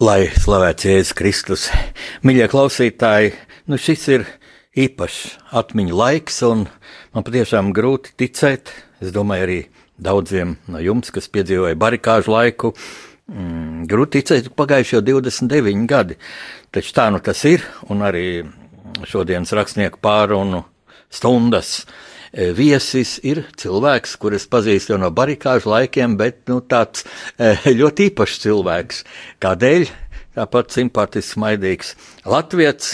Lai slavēts Jēzus Kristus, mīļie klausītāji, nu šis ir īpašs atmiņu laiks, un man patiešām grūti ticēt. Es domāju, arī daudziem no jums, kas piedzīvoja barikāžu laiku, mm, grūti ticēt, ka pagājuši jau 29 gadi. Taču tā nu tas ir, un arī šodienas rakstnieku pārunu stundas e, viesis ir cilvēks, kurus pazīstu jau no barikāžu laikiem, bet nu, tāds e, ļoti īpašs cilvēks. Kādēļ? Tāpat simpātisks, maidīgs Latvijas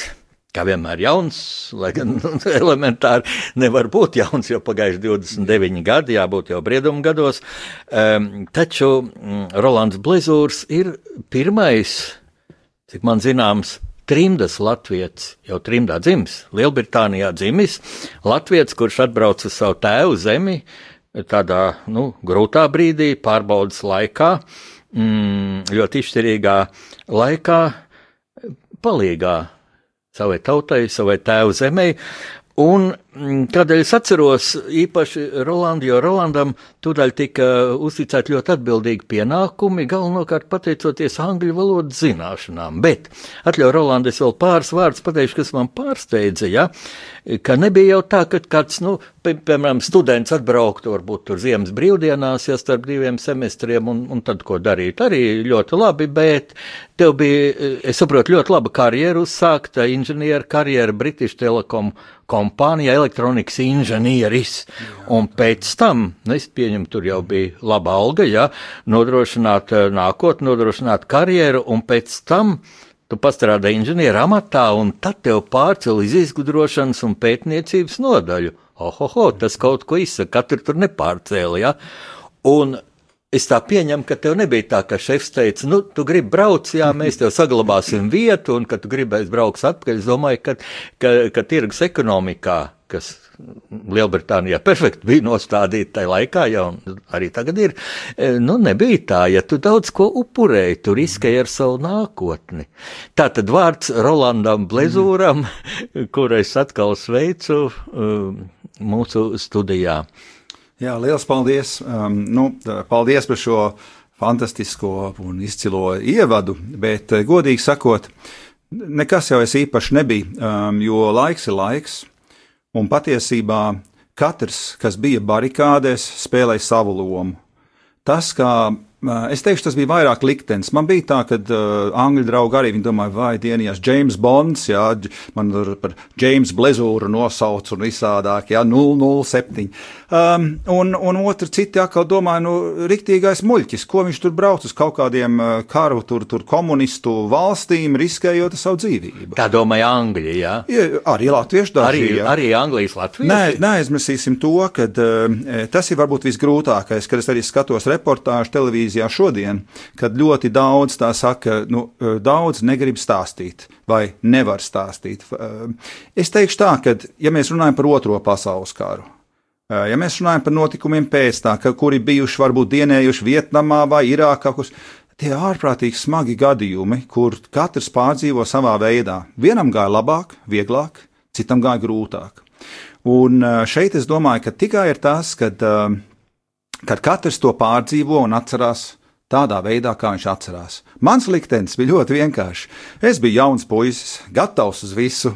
kā vienmēr jauns, lai gan nu, elementāri nevar būt jauns, jo pagājuši 29 gadi, jābūt jau brieduma gados. Um, taču um, Rolands Blizūrs ir pirmais, cik man zināms, trimdas latviečs, jau trimdā dzimis, Lielbritānijā dzimis, latviečs, kurš atbrauc uz savu tēvu zemi tādā nu, grūtā brīdī, pārbaudas laikā, mm, ļoti izšķirīgā laikā, palīgā savai tautai, savai tēvu zemē. Un kādēļ es atceros īpaši Rolandu, jo Rolandam tūdaļ tika uzticēti ļoti atbildīgi pienākumi, galvenokārt pateicoties angļu valodas zināšanām. Bet atļauj Rolandu es vēl pāris vārdus pateikšu, kas man pārsteidza, ja, ka nebija jau tā, ka kāds, nu, piemēram, students atbrauktu varbūt tur ziemas brīvdienās, ja starp diviem semestriem un, un tad ko darīt. Arī ļoti labi, bet tev bija, es saprotu, ļoti laba karjera uzsākta, inženieru karjera British Telecom kompānija, elektronikas inženieris. Un pēc tam, nu, es pieņemu, tur jau bija laba alga, ja, nodrošināt eh, nākotni, nodrošināt karjeru, un pēc tam tu pastrādāji inženieru amatā, un tad tev pārcēl iz izgudrošanas un pētniecības nodaļu. Ohoho, tas kaut ko izsaka, katru tur nepārcēla, ja. Un Es tā pieņemu, ka tev nebija tā, ka šefs teica, nu, tu gribi braukt, jā, mēs tev saglabāsim vietu, un ka tu gribēsi braukt atpakaļ. Es domāju, ka, ka, ka tirgus ekonomikā, kas Lielbritānijā perfekti bija nostādīta tajā laikā, jau arī tagad ir, e, nu, nebija tā, ja tu daudz ko upurēji, tu riskēji ar savu nākotni. Tā tad vārds Rolandam Blezūram, mm. kur es atkal sveicu um, mūsu studijā. Jā, liels paldies! Um, nu, paldies par šo fantastisko un izcilo ievadu, bet, eh, godīgi sakot, nekas jau es īpaši nebija, um, jo laiks ir laiks, un patiesībā katrs, kas bija barikādēs, spēlēja savu lomu. Tas, kā Es teikšu, tas bija vairāk liktenis. Man bija tā, ka uh, angļu draugi arī domāja, vai dienījās James Bonds, jā, man par James Blezūru nosauc un visādāk, jā, 007. Um, un, un otru citi atkal domāja, nu, riktīgais muļķis, ko viņš tur brauc uz kaut kādiem karu, tur, tur komunistu valstīm, riskējot savu dzīvību. Tā domāja Angļi, jā? Ja, arī latvieši daži, arī, jā. Arī Anglijas latvieši? Nē, neaizmirsīsim to, ka uh, tas ir varbūt visgrūtākais, kad es arī skatos reportāžu televīziju televīzijā šodien, kad ļoti daudz tā saka, nu, eh, daudz negrib stāstīt vai nevar stāstīt. Eh, es teikšu tā, ka, ja mēs runājam par otro pasaules karu, eh, ja mēs runājam par notikumiem pēc ka, kuri bijuši varbūt dienējuši Vietnamā vai Irākā, kus, tie ārprātīgi smagi gadījumi, kur katrs pārdzīvo savā veidā. Vienam gāja labāk, vieglāk, citam gāja grūtāk. Un šeit es domāju, ka tikai ir tas, ka kad katrs to pārdzīvo un atcerās tādā veidā, kā viņš atcerās. Mans liktenis bija ļoti vienkāršs. Es biju jauns puisis, gatavs uz visu.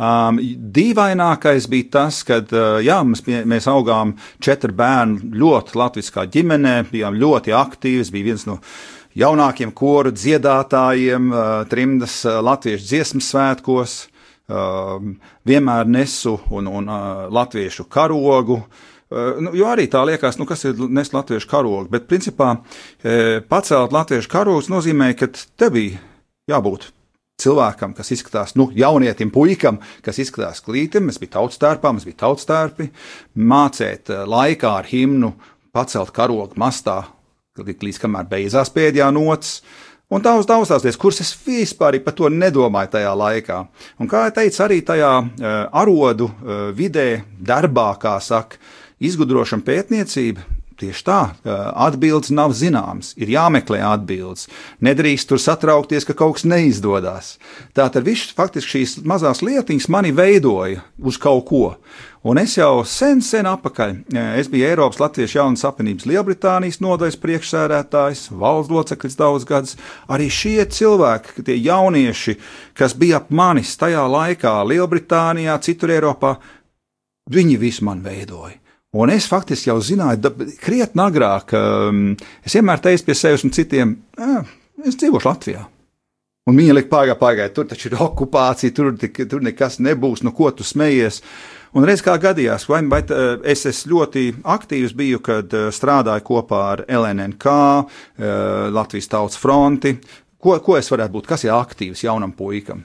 Um, dīvainākais bija tas, ka uh, jā, mēs, mēs augām četru bērnu ļoti latviskā ģimenē, bijām ļoti aktīvi. Es biju viens no jaunākiem koru dziedātājiem, uh, trimdas uh, latviešu dziesmu svētkos. Uh, vienmēr nesu un, un uh, latviešu karogu. Uh, nu, jo arī tā liekas, nu, kas ir nest latviešu karogu, bet principā eh, pacelt latviešu karogus nozīmē, ka te bija jābūt cilvēkam, kas izskatās, nu, jaunietim, puikam, kas izskatās klītim, es biju tautstērpā, mums bija tautstērpi, mācīt eh, laikā ar himnu, pacelt karogu mastā, līdz kamēr beidzās pēdējā nots. Un daudz daudzās, kuras es vispār par to nedomāju tajā laikā. Un kā jau teicu, arī tajā uh, arodu uh, vidē, darbā, kā saka, izgudrošana pētniecība, Tieši tā, atbildes nav zināmas, ir jāmeklē atbildes. Nedrīkst tur satraukties, ka kaut kas neizdodas. Tātad viss faktiski šīs mazās lietiņas mani veidoja uz kaut ko. Un es jau sen, sen atpakaļ, es biju Eiropas Latvijas jaunas apvienības Lielbritānijas nodaļas priekšsēdētājs, valsts loceklis daudz gadus. Arī šie cilvēki, tie jaunieši, kas bija ap manis tajā laikā Lielbritānijā, citur Eiropā, viņi visi man veidoja. Un es faktiski jau zināju, krietni agrāk, um, es vienmēr teicu pie sevis un citiem, es dzīvošu Latvijā. Un viņa lika pārgā, pārgā, tur taču ir okupācija, tur, tur nekas nebūs, no ko tu smejies. Un reiz kā gadījās, vai, vai es, es ļoti aktīvs biju, kad uh, strādāju kopā ar LNNK, uh, Latvijas Tautas fronti. Ko, ko es varētu būt, kas ir aktīvs jaunam puikam?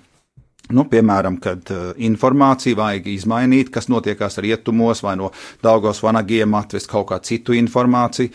Nu, piemēram, kad uh, informāciju vajag izmainīt, kas notiekās rietumos vai no Daugos vanagiem atvest kaut kādu citu informāciju.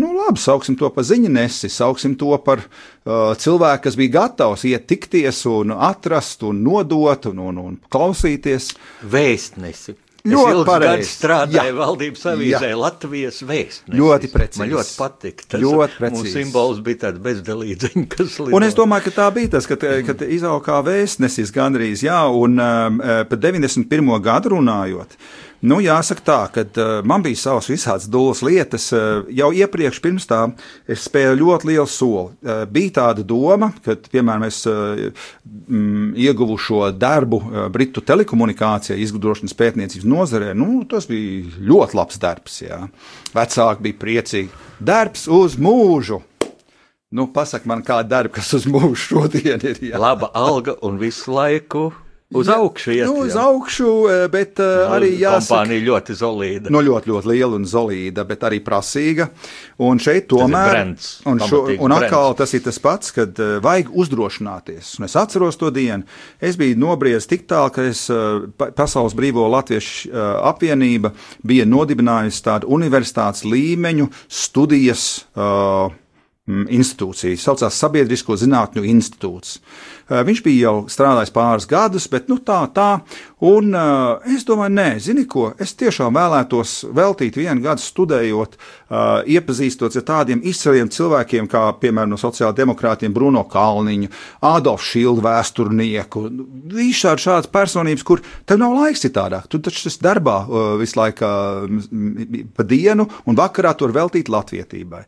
Nu, labi, sauksim to par ziņu nesi, sauksim to par uh, cilvēku, kas bija gatavs iet tikties un atrast un nodot un, un, un klausīties. Vēstnesi. Ļoti pareizi. Strādāja valdības avīzē jā. Latvijas vēstnesis. Ļoti precīzi. Man ļoti patika. Tas ļoti precīzi. simbols bija tāds bezdelīdziņš, kas lido. Un es domāju, ka tā bija tas, kad, kad izauga kā vēstnesis gandrīz, jā, un um, par 91. gadu runājot. Nu, jāsaka tā, ka uh, man bija savas visādas dūles lietas. Uh, jau iepriekš, pirms tā, es spēju ļoti lielu soli. Uh, bija tāda doma, ka, piemēram, es mm, ieguvu šo darbu Britu telekomunikācijā, izgudrošanas pētniecības nozarē. Nu, tas bija ļoti labs darbs. Jā. Vecāki bija priecīgi. Darbs uz mūžu! Nu, pasak man, kāda darba, kas uz mūžu šodien ir. Jā. Laba alga un visu laiku Uz augšu iet. Nu, uz augšu, eh, bet uh, arī jāsaka. Kompānija ļoti solīda. Nu, ļoti, ļoti liela un solīda, bet arī prasīga. Un šeit tomēr. Brands, un, šo, un atkal tas ir tas pats, kad uh, vajag uzdrošināties. Un es atceros to dienu. Es biju nobriezis tik tālu, ka es uh, Pasaules brīvo latviešu uh, apvienība bija nodibinājusi tādu universitātes līmeņu studijas. Uh, institūcija, saucās Sabiedrisko zinātņu institūts. Uh, viņš bija jau strādājis pāris gadus, bet nu, tā, tā. Un uh, es domāju, nē, zini ko, es tiešām vēlētos veltīt vienu gadu studējot, uh, iepazīstot ar tādiem izciliem cilvēkiem, kā piemēram no sociāldemokrātiem Bruno Kalniņu, Adolfu Šildu vēsturnieku. Visādi šādas personības, kur tev nav laiks citādāk. Tu taču esi darbā visu laiku pa dienu, un vakarā tur veltīt latvietībai.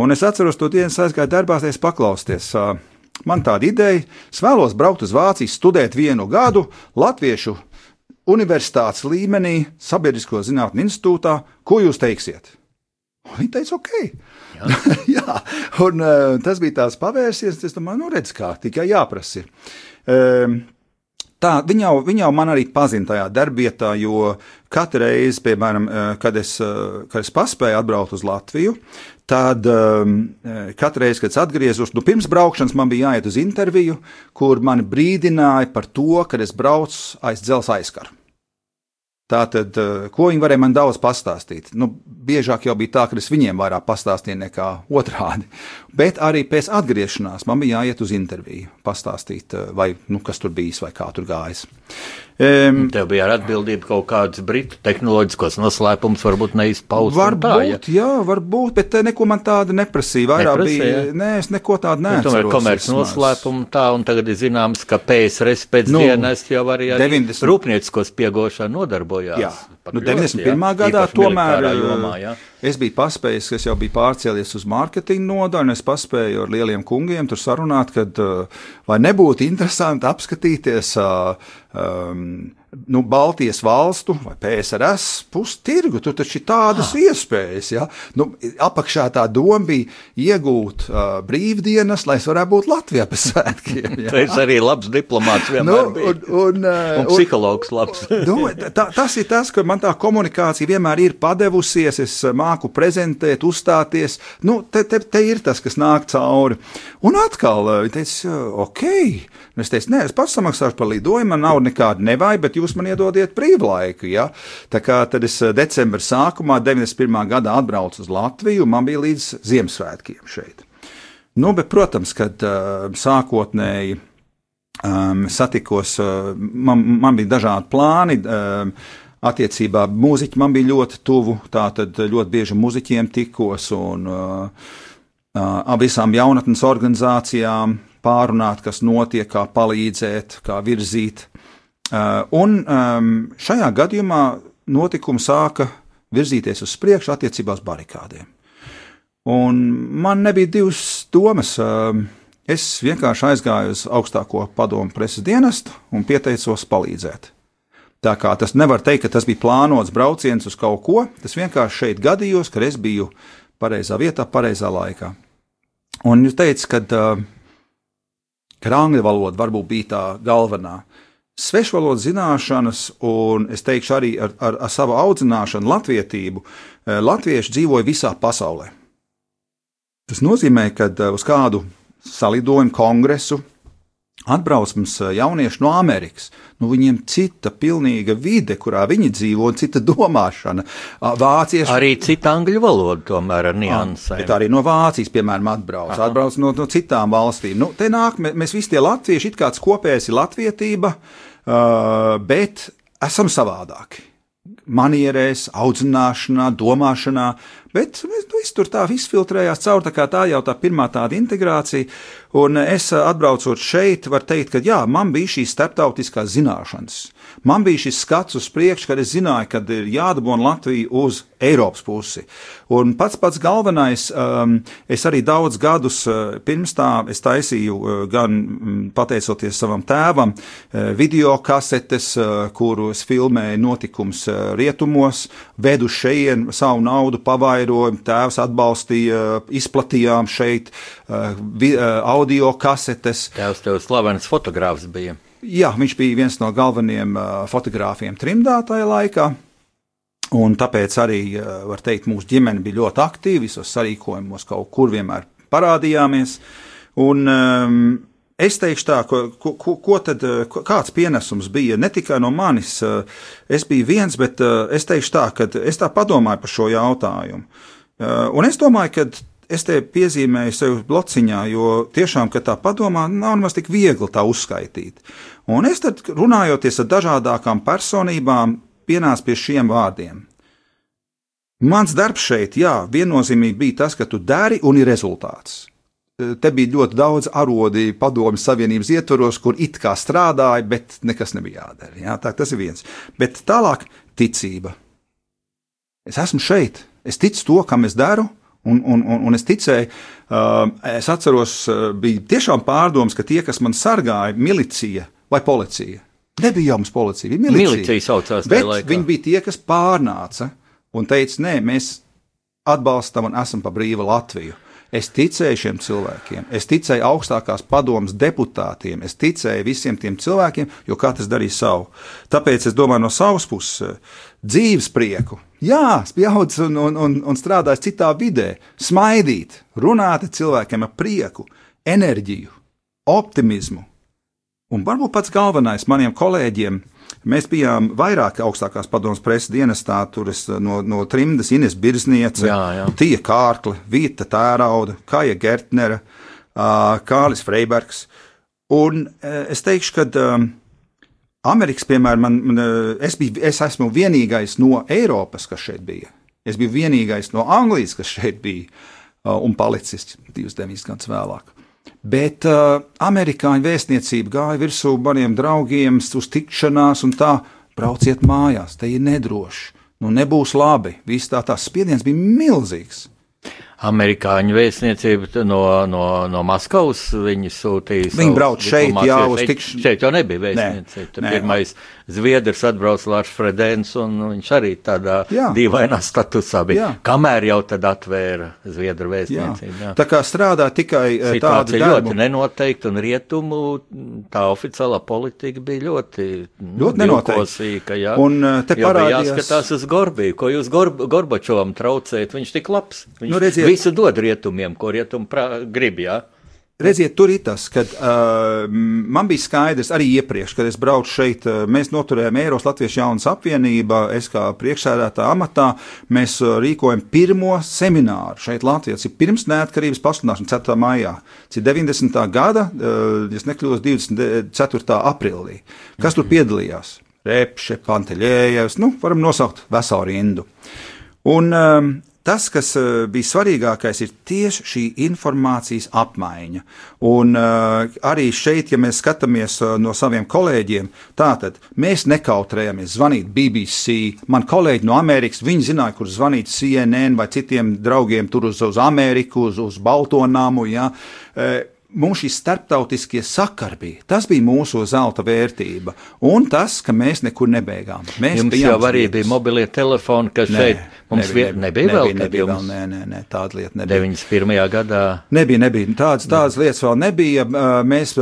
Un es atceros to dienu, aizgāju darbā, es paklausties. Uh, Man tāda ideja, es vēlos braukt uz Vāciju, studēt vienu gadu Latviešu universitātes līmenī, Sabiedrisko zinātņu institūtā. Ko jūs teiksiet? Viņa teica, ok. Jā, Jā. un uh, tas bija tās pavērsiens. Es domāju, nu redz, kā tikai jāprasa. Uh, Tā, viņa, jau, viņa jau man arī pazina tajā darbvietā, jo katru reizi, piemēram, eh, kad es, eh, kad es paspēju atbraukt uz Latviju, tad um, katru reizi, kad es atgriezos, nu, pirms braukšanas man bija jāiet uz interviju, kur mani brīdināja par to, ka es braucu aiz dzelzceļa aizkaru. Tātad, eh, ko viņi varēja man daudz pastāstīt? Nu, biežāk jau bija tā, ka es viņiem vairāk pastāstīju nekā otrādi. Bet arī pēc atgriešanās man bija jāiet uz interviju, pastāstīt, eh, vai, nu, kas tur bijis vai kā tur gājis. Um, Tev bija ar atbildību kaut kāds britu tehnoloģiskos noslēpums, varbūt neizpaust. Varbūt, tā, ja? jā, varbūt, bet eh, neko man tāda neprasīja. Vairāk neprasīja, bija, nē, es neko tādu neatceros. Tomēr komerces noslēpumu tā, un tagad ir zināms, ka PSRS pēc nu, dienas jau arī, arī 90... rūpnieciskos piegošanu nodarbojās. Jā, nu, 91. Jā, gadā tomēr. Jomā, jā. Es biju paspējis, es jau biju pārcēlies uz mārketinga nodaļu, un es paspēju ar lieliem kungiem tur sarunāt, kad vai nebūtu interesanti apskatīties um, nu, Baltijas valstu vai PSRS pustirgu. Tur taču ir tādas ah. iespējas. Ja? Nu, apakšā tā doma bija iegūt uh, brīvdienas, lai es varētu būt Latvijā pēc svētkiem. Ja? Tas arī labs diplomāts vienmēr nu, bija. Un, un, uh, un psihologs labs. nu, tā, tas ir tas, ka man tā komunikācija vienmēr ir padevusies, es māku prezentēt, uzstāties. Nu, te, te, te ir tas, kas nāk cauri. Un atkal, viņi teica, ok. Nu, es teicu, nē, es pats samaksāšu par lidojumu, man nav nekāda nevaina, bet jūs man iedodiet brīvlaiku. Ja? Tā kā tad es eh, decembra sākumā, 91. gadā atbraucu uz Latviju, un man bija līdz Ziemassvētkiem šeit. Nu, bet, protams, kad uh, sākotnēji um, satikos, uh, man, man bija dažādi plāni. Uh, Attiecībā mūziķi man bija ļoti tuvu, tā tad ļoti bieži muzeķiem tikos un uh, uh, visām jaunatnes organizācijām pārunāt, kas notiek, kā palīdzēt, kā virzīt. Uh, un šajā gadījumā notikumi sāka virzīties uz priekšu attiecībā uz barikādiem. Un man nebija divas domas. Es vienkārši aizgāju uz augstāko padomu preses dienestu un pieteicos palīdzēt. Tā kā tas nevar teikt, ka tas bija plānots brauciens uz kaut ko, tas vienkārši šeit gadījos, ka es biju pareizā vietā, pareizā laikā. Un jūs teicat, ka, ka angļu valoda varbūt bija tā galvenā svešvalodas zināšanas, un es teikšu arī ar, ar, ar savu audzināšanu, latvietību, eh, latvieši dzīvoja visā pasaulē. Tas nozīmē, ka eh, uz kādu salidojumu, kongresu atbrauc mums eh, jaunieši no Amerikas. Nu, viņiem cita pilnīga vide, kurā viņi dzīvo, un cita domāšana. Vācieši arī cita angļu valoda, tomēr ar niansēm. Bet arī no Vācijas, piemēram, atbrauc, Aha. atbrauc no, no citām valstīm. Nu, te nāk, mēs visi tie latvieši, it kāds kopējs ir latvietība. Bet esam savādāki. Manierēs, audzināšanā, domāšanā, bet nu, viss tur tā izfiltrējās caur, tā kā tā jau tā pirmā tāda integrācija. Un es atbraucot šeit, varu teikt, ka jā, man bija šīs starptautiskās zināšanas. Man bija šis skats uz priekšu, kad es zināju, ka ir jādabūna Latvija uz Eiropas pusi. Un pats pats galvenais, um, es arī daudz gadus uh, pirms tā taisīju, uh, gan um, pateicoties savam tēvam, uh, video kasetes, uh, kuru es filmēju notikums uh, rietumos, vedu šeit savu naudu, pavairoju, tēvs atbalstīja, uh, izplatījām šeit uh, vi, uh, audio kasetes. Tēvs tev slavens fotogrāfs bija. Jā, viņš bija viens no galvenajiem uh, fotogrāfiem trimdā tajā laikā. Un tāpēc arī, uh, var teikt, mūsu ģimene bija ļoti aktīva, visos sarīkojumos kaut kur vienmēr parādījāmies. Un, um, Es teikšu tā, ko, ko, ko tad, kāds pienesums bija ne tikai no manis, es biju viens, bet es teikšu tā, ka es tā padomāju par šo jautājumu. Un es domāju, ka es te piezīmēju sev blociņā, jo tiešām, kad tā padomā, nav nemaz tik viegli tā uzskaitīt. Un es tad, runājoties ar dažādākām personībām, pienācu pie šiem vārdiem. Mans darbs šeit, jā, viennozīmīgi bija tas, ka tu dari un ir rezultāts. Te bija ļoti daudz arodi padomju savienības ietvaros, kur it kā strādāja, bet nekas nebija jādara. Jā, tā, tas ir viens. Bet tālāk ticība. Es esmu šeit, es ticu to, kam es daru, Un, un, un, un es ticēju, uh, es atceros, uh, bija tiešām pārdoms, ka tie, kas man sargāja, milicija vai policija, nebija jau mums policija, bija milicija. Milicija saucās bet viņi bija tie, kas pārnāca un teica, nē, mēs atbalstam un esam pa brīvu Latviju. Es ticēju šiem cilvēkiem, es ticēju augstākās padomas deputātiem, es ticēju visiem tiem cilvēkiem, jo katrs darīja savu. Tāpēc es domāju no savas puses dzīves prieku. Jā, spjauts un, un, un, un strādājis citā vidē, smaidīt, runāt cilvēkiem ar prieku, enerģiju, optimismu. Un varbūt pats galvenais maniem kolēģiem Mēs bijām vairāk augstākās padomus preses dienestā, tur es no, no trimdas Ines Birzniece, jā, jā. Tija Kārkle, Vita Tērauda, Kaja Gertnera, Kālis Freibergs. Un es teikšu, ka Amerikas, piemēram, man, man, es, biju, es esmu vienīgais no Eiropas, kas šeit bija. Es biju vienīgais no Anglijas, kas šeit bija un palicis divus deviņus gadus vēlāk. Bet uh, amerikāņu vēstniecība gāja virsū maniem draugiem uz tikšanās, un tā brauciet mājās, te ir nedroši. Nu, nebūs labi. Viss tā, tās spiediens bija milzīgs. amerikāņu vēstniecība no, no, no Maskavas. Viņi sūtīja. Viņi brauc šeit, jā, uz tikšanos. Šeit jau nebija vēstniecība. Nē, pirmais Zviedrs atbrauc Lārs Fredens, un viņš arī tādā jā. dīvainā statusā bija. Jā. Kamēr jau tad atvēra Zviedru vēstniecību. Jā. Jā. Tā kā strādā tikai eh, tāda ļoti nenoteikta, un rietumu tā oficiālā politika bija ļoti, ļoti nenoteikta. Un eh, te parādījās. Jāskatās uz Gorbiju, ko jūs Gorb Gorbačovam traucējat, viņš tik labs. Viņš nu, redziet, visu dod rietumiem, ko rietumi grib, jā. Redziet, tur ir tas, ka uh, man bija skaidrs arī iepriekš, kad es braucu šeit. Uh, mēs noturējām Eiropas Latvijas jaunas apvienība, es kā priekšsēdētā amatā, mēs uh, rīkojam pirmo semināru šeit Latvijā. Tas ir pirms neatkarības pasludināšanas 4. maijā. Tas ir 90. gada, uh, ja nekļūdos 24. aprīlī. Kas tur piedalījās? Repše, Panteļējevs, nu, varam nosaukt veselu rindu. Un um, tas, kas uh, bija svarīgākais, ir tieši šī informācijas apmaiņa. Un uh, arī šeit, ja mēs skatāmies uh, no saviem kolēģiem, tātad mēs nekautrējamies zvanīt BBC. Man kolēģi no Amerikas, viņi zināja, kur zvanīt CNN vai citiem draugiem tur uz, uz Ameriku, uz, uz Baltonamu. Ja. Mums šīs starptautiskie sakari bija. Tas bija mūsu zelta vērtība. Un tas, ka mēs nekur nebeigām. Mēs Jums jau arī bija mobilie telefoni, kas nē, šeit mums nebija, nebija, nebija vēl. Nebija, nebija vēl, nē, nē, nē, tāda lieta nebija. 91. gadā. Nebija, nebija. Tādas, tādas lietas vēl nebija. Mēs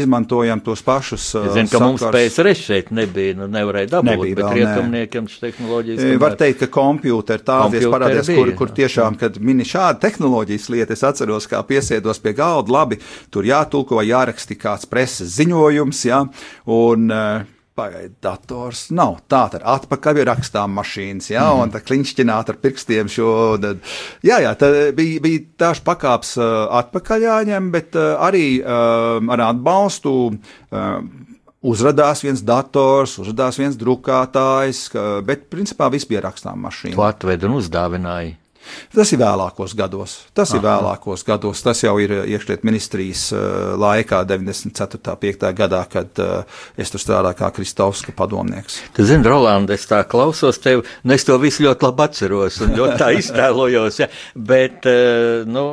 izmantojam tos pašus. Es zinu, ka sakars. mums PSRS šeit nebija, nu nevarēja dabūt, nebija bet vēl, rietumniekiem šis tehnoloģijas. E, var teikt, ka kompjūteri tādies parādījās, kur, kur tiešām, kad mini šāda tehnoloģijas lieta, es atceros, kā piesēdos pie galda naudu, labi, tur jātulko jāraksta kāds preses ziņojums, ja, un uh, pagaidu dators nav. Tā tad atpakaļ ir rakstām mašīnas, jā, mm. un tā kliņšķināt ar pirkstiem šo. Tad, jā, jā, tā bija, bija tāš pakāps uh, atpakaļ jāņem, bet uh, arī uh, ar atbalstu. Uh, Uzrādījās viens dators, uzrādījās viens drukātājs, bet principā viss bija rakstām mašīna. To atveda un uzdāvināja. Tas ir vēlākos gados. Tas Aha. ir vēlākos gados. Tas jau ir iekšļiet ministrijas uh, laikā, 94. 5. gadā, kad uh, es tur strādāju kā Kristovska padomnieks. Tu zini, Roland, es tā klausos tevi, un es to visu ļoti labi atceros un ļoti tā iztēlojos, ja, bet, nu,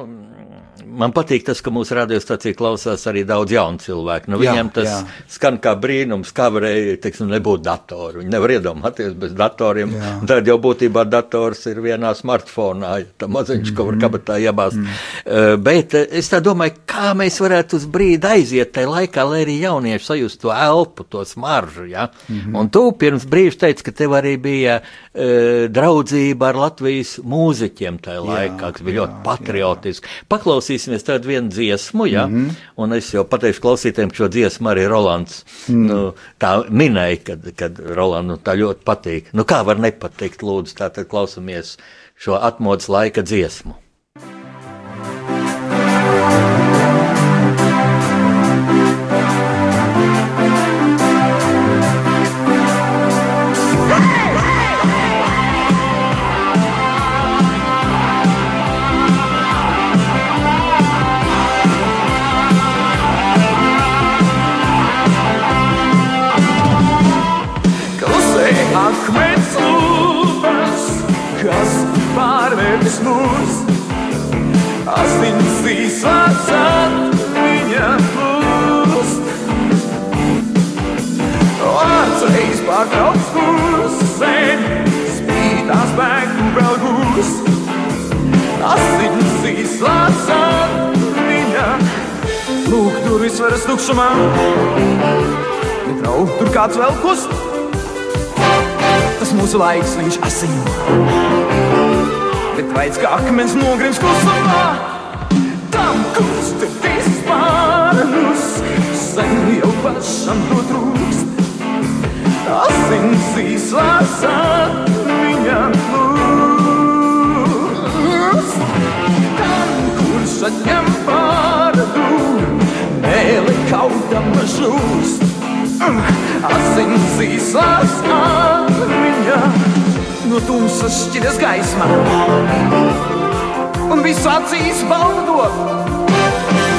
man patīk tas, ka mūsu radiostacija klausās arī daudz jaunu cilvēku. Nu, viņiem jā, tas jā. skan kā brīnums, kā varēja teiksim, nebūt datoru. Viņi nevar iedomāties bez datoriem. Tad jau būtībā dators ir vienā smartfonā, ja tā maziņš, ko var mm-hmm. kabatā iebāzt. Mm. Uh, bet uh, es tā domāju, kā mēs varētu uz brīdi aiziet tajā laikā, lai arī jaunieši sajustu to elpu, to smaržu. Ja? Mm -hmm. Un tu pirms brīža teici, ka tev arī bija uh, draudzība ar Latvijas mūziķiem tajā jā, laikā, kas bija jā, ļoti patriotiski. Paklausīsim klausīsimies tādu vienu dziesmu, ja? mm -hmm. un es jau pateikšu klausītājiem, ka šo dziesmu arī Rolands mm. nu, tā minēja, kad, kad Rolands nu, tā ļoti patīk. Nu, kā var nepatikt, lūdzu, tātad klausamies šo atmodas laika dziesmu. Uzsveras tukšumā. Bet nav tur kāds vēl kust. Tas mūsu laiks, viņš asiņo. Bet vajadz kā akmens nogrims klusumā. Tam kusti vispārnus, sen jau pašam to trūkst. Asins īslās viņam plūst. Tam, kurš atņem kaudama žūst. Asins īsās viņa no tumsas šķiras gaismā. Un visu acīs baldo,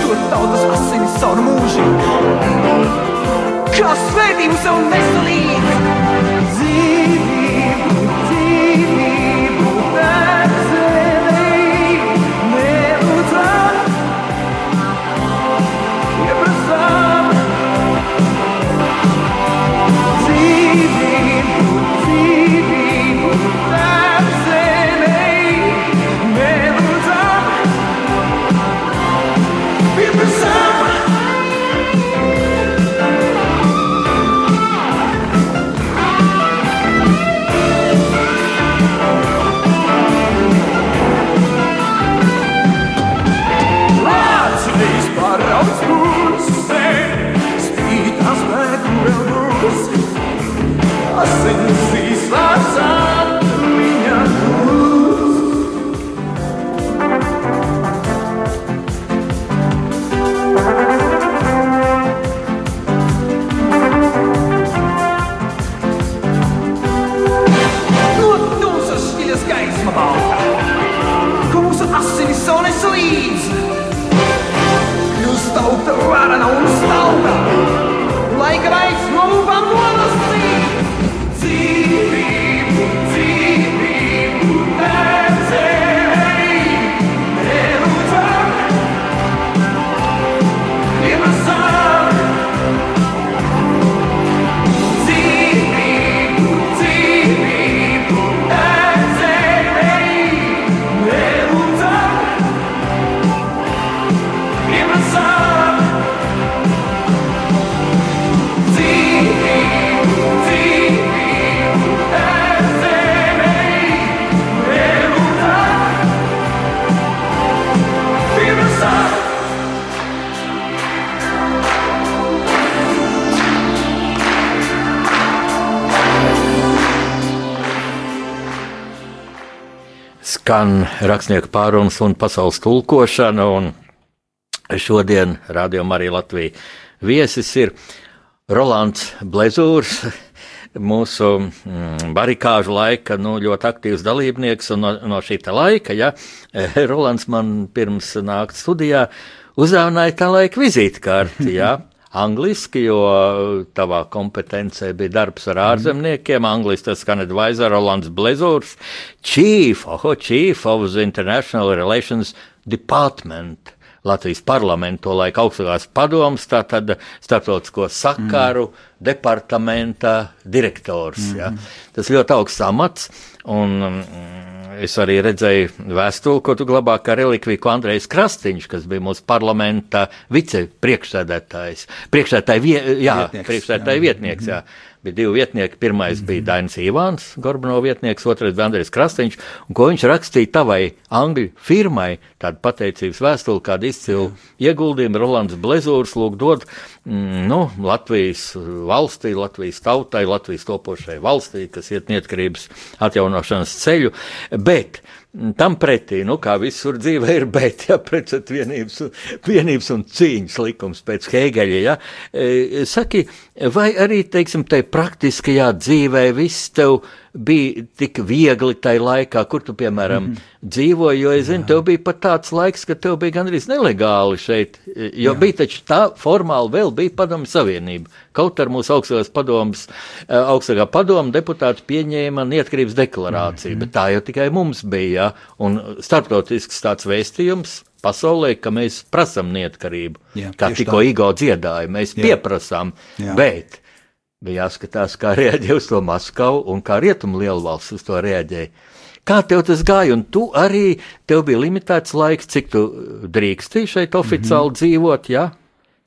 to tautas asinis caur mūžu. Kā svētījums un veselība, dzīvību, Skan rakstnieku pārunas un pasaules tulkošana, un šodien rādījumā arī Latvija viesis ir Rolands Blezūrs. Mūsu mm, barikāžu laika nu, ļoti aktīvs dalībnieks, un no, no šī laika, ja Rolands man pirms nākt studijā uzdāvināja tā laika vizītkarti, ja, angliski, jo tavā kompetencē bija darbs ar ārzemniekiem. Angliski tas skan advisor Rolands Blezūrs, Chief, oh, Chief of the International Relations Department. Latvijas parlamento laika augstākās padomas, tātad starptautisko sakaru mm. departamenta direktors. Mm. Ja. Tas ļoti augsts amats, un mm, es arī redzēju vēstuli, ko tu glabā kā relikviju, ko Andrejs Krastīņš, kas bija mūsu parlamenta vicepriekšsēdētājs, priekšsēdētāja, vie, jā, Vietnieks, priekšsēdētāja jā. vietnieks, jā. Bija divi vietnieki. Pirmais bija Dainis Ivāns, Gorbano vietnieks, otrais bija Andrejs Krastīņš. Un ko viņš rakstīja tavai angļu firmai, tādu pateicības vēstuli, kādu izcilu ieguldījumu Rolands Blezūrs lūg dot mm, nu, Latvijas valstī, Latvijas tautai, Latvijas topošai valstī, kas iet neatkarības atjaunošanas ceļu. Bet Tam pretī, nu, kā visur dzīvē, ir bet, ja precēt vienības, un- vienības un cīņas likums pēc Hēgeļa. Ja? E, Saki, vai arī, teiksim, tai praktiskajā dzīvē viss tev bija tik viegli tajā laikā, kur tu, piemēram, mm -hmm. dzīvoji, jo es zinu, tev bija pat tāds laiks, ka tev bija gandrīz nelegāli šeit, jo Jā. bija taču tā formāli vēl bija padomu savienība. Kaut ar mūsu augstākās padomas, e, augstākā padoma deputāti pieņēma neatkarības deklarāciju, mm -hmm. bet tā jau tikai mums bija, ja? un starptautisks tāds vēstījums pasaulē, ka mēs prasam neatkarību. Jā, kā tikko. Igo dziedāja, mēs Jā. pieprasām, Jā. bet bija jāskatās, kā reaģē uz to Maskavu un kā rietumu lielvalsts uz to reaģēja. Kā tev tas gāja, un tu arī, tev bija limitēts laiks, cik tu drīksti šeit oficiāli mm -hmm. dzīvot, ja?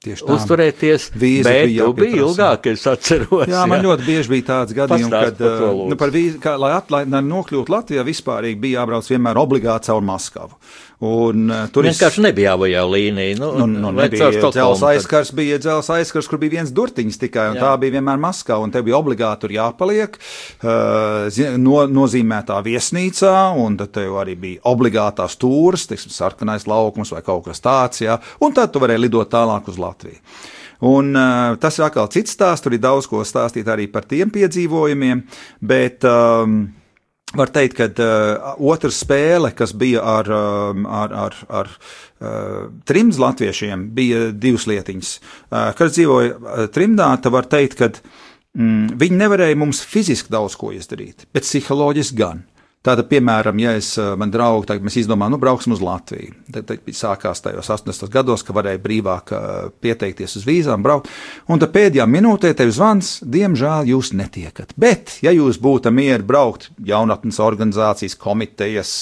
Tieši tā. uzturēties, Vīzas bet bija tu biji ilgāk, es atceros. Jā, man ļoti bieži bija tāds gadījums, Pastāst kad, par uh, nu, par vīzi, kā, lai, at, lai nokļūtu Latvijā, vispār bija jābrauc vienmēr obligāti caur Maskavu. Un, uh, tur Vienkārši nebija jāvajā līnija. Nu, Nu, nu, nebija tad? aizkars, bija dzelzs aizkars, kur bija viens durtiņš tikai, un Jā. Tā bija vienmēr Maskava, un te bija obligāti tur jāpaliek uh, no, nozīmētā viesnīcā, un tad tev arī bija obligātā stūris, teiksim, sarkanais laukums vai kaut kas tāds, jā, un tad tu varēji lidot tālāk uz Latviju. Un, uh, tas ir atkal cits stāsts, tur ir daudz ko stāstīt arī par tiem piedzīvojumiem, bet um, Var teikt, ka uh, otra spēle, kas bija ar, um, ar, ar, ar uh, trims latviešiem, bija divas lietiņas. Uh, kad es dzīvoju uh, trimdā, tad var teikt, ka mm, viņi nevarēja mums fiziski daudz ko izdarīt, bet psiholoģiski gan. Tātad, piemēram, ja es, man draugi, tagad mēs izdomājam, nu, brauksim uz Latviju. Tad, tad sākās tajos 80. gados, ka varēja brīvāk pieteikties uz vīzām, braukt. Un tad pēdējā minūtē tev zvans, diemžēl jūs netiekat. Bet, ja jūs būtu mieri braukt jaunatnes organizācijas komitejas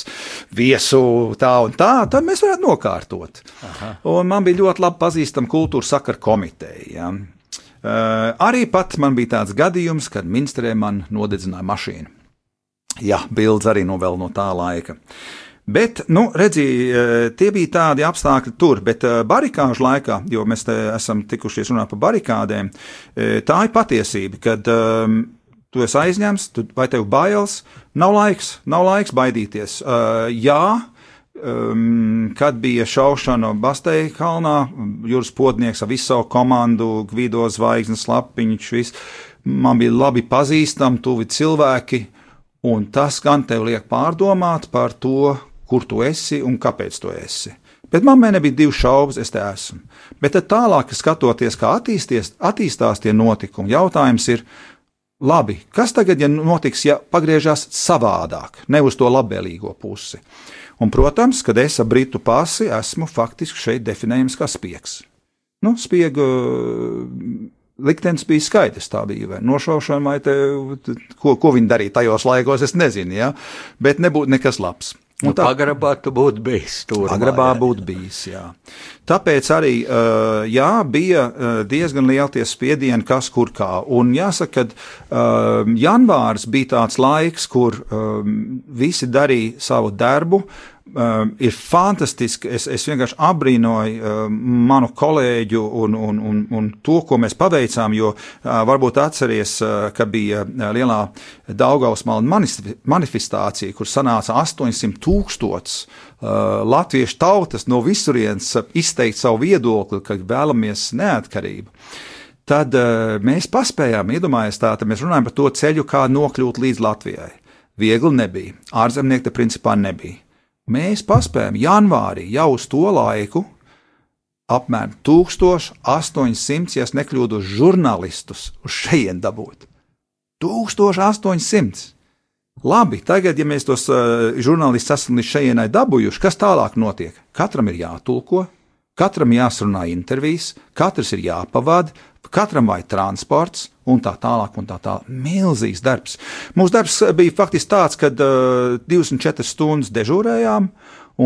viesu tā un tā, tad mēs varētu nokārtot. Aha. Un man bija ļoti labi pazīstama kultūras sakara komiteja. Ja. Uh, arī pat man bija tāds gadījums, kad Minstrē man nodedzināja mašīnu. Jā, bildes arī no vēl no tā laika. Bet, nu, redziet, eh, tie bija tādi apstākļi tur, bet eh, barikāžu laikā, jo mēs te esam tikušies runāt par barikādēm, eh, tā ir patiesība, kad um, tu esi aizņemts, tu, vai tev bailes, nav laiks, nav laiks baidīties. Uh, jā, um, kad bija šaušana Basteja kalnā, jūras podnieks ar visu savu komandu, Gvido zvaigznes, lapiņš, viss, man bija labi pazīstami, tuvi cilvēki, un tas gan tev liek pārdomāt par to, kur tu esi un kāpēc tu esi. Bet man nebija divu šaubas, es te esmu. Bet tālāk, skatoties, kā attīstās tie notikumi, jautājums ir, labi, kas tagad ja notiks, ja pagriežās savādāk, ne uz to labvēlīgo pusi? Un, protams, kad es ar britu pasi esmu faktiski šeit definējams kā spiegs. Nu, spiega liktenis bija skaidrs. Tā bija vai nošaušana, vai te, ko, ko viņi darīja tajos laikos, es nezinu, ja? bet nebūtu nekas labs. Un nu, tā agrabā tu būtu bijis tur. Agrabā būtu bijis, jā. Tāpēc arī, uh, jā, bija uh, diezgan liela tie spiedieni, kas kur kā. Un jāsaka, ka uh, janvārs bija tāds laiks, kur visi darīja savu darbu, ir fantastiski. Es, es vienkārši abrīnoju uh, manu kolēģu un, un, un, un to, ko mēs paveicām, jo uh, varbūt atceries, uh, ka bija lielā Daugausmalna manifestācija, kur sanāca 800 tūkstots uh, latviešu tautas no visurienes izteikt savu viedokli, ka vēlamies neatkarību. Tad uh, mēs paspējām iedomāties tā, tad mēs runājam par to ceļu, kā nokļūt līdz Latvijai. Viegli nebija. Ārzemnieki te principā nebija. Mēs paspējam janvārī jau uz to laiku apmēram 1800, ja nekļūdos, žurnālistus uz šejienes dabūt. 1800! Labi, tagad, ja mēs tos uh, žurnālistus esam līdz šejienai dabūjuši, kas tālāk notiek? Katram ir jātulko, katram jāsrunā intervijas, katrs ir jāpavada, katram vajag transports, un tā tālāk. Un tā tālāk. Milzīgs darbs. Mūsu darbs bija faktiski tāds, ka uh, 24 stundas dežūrējām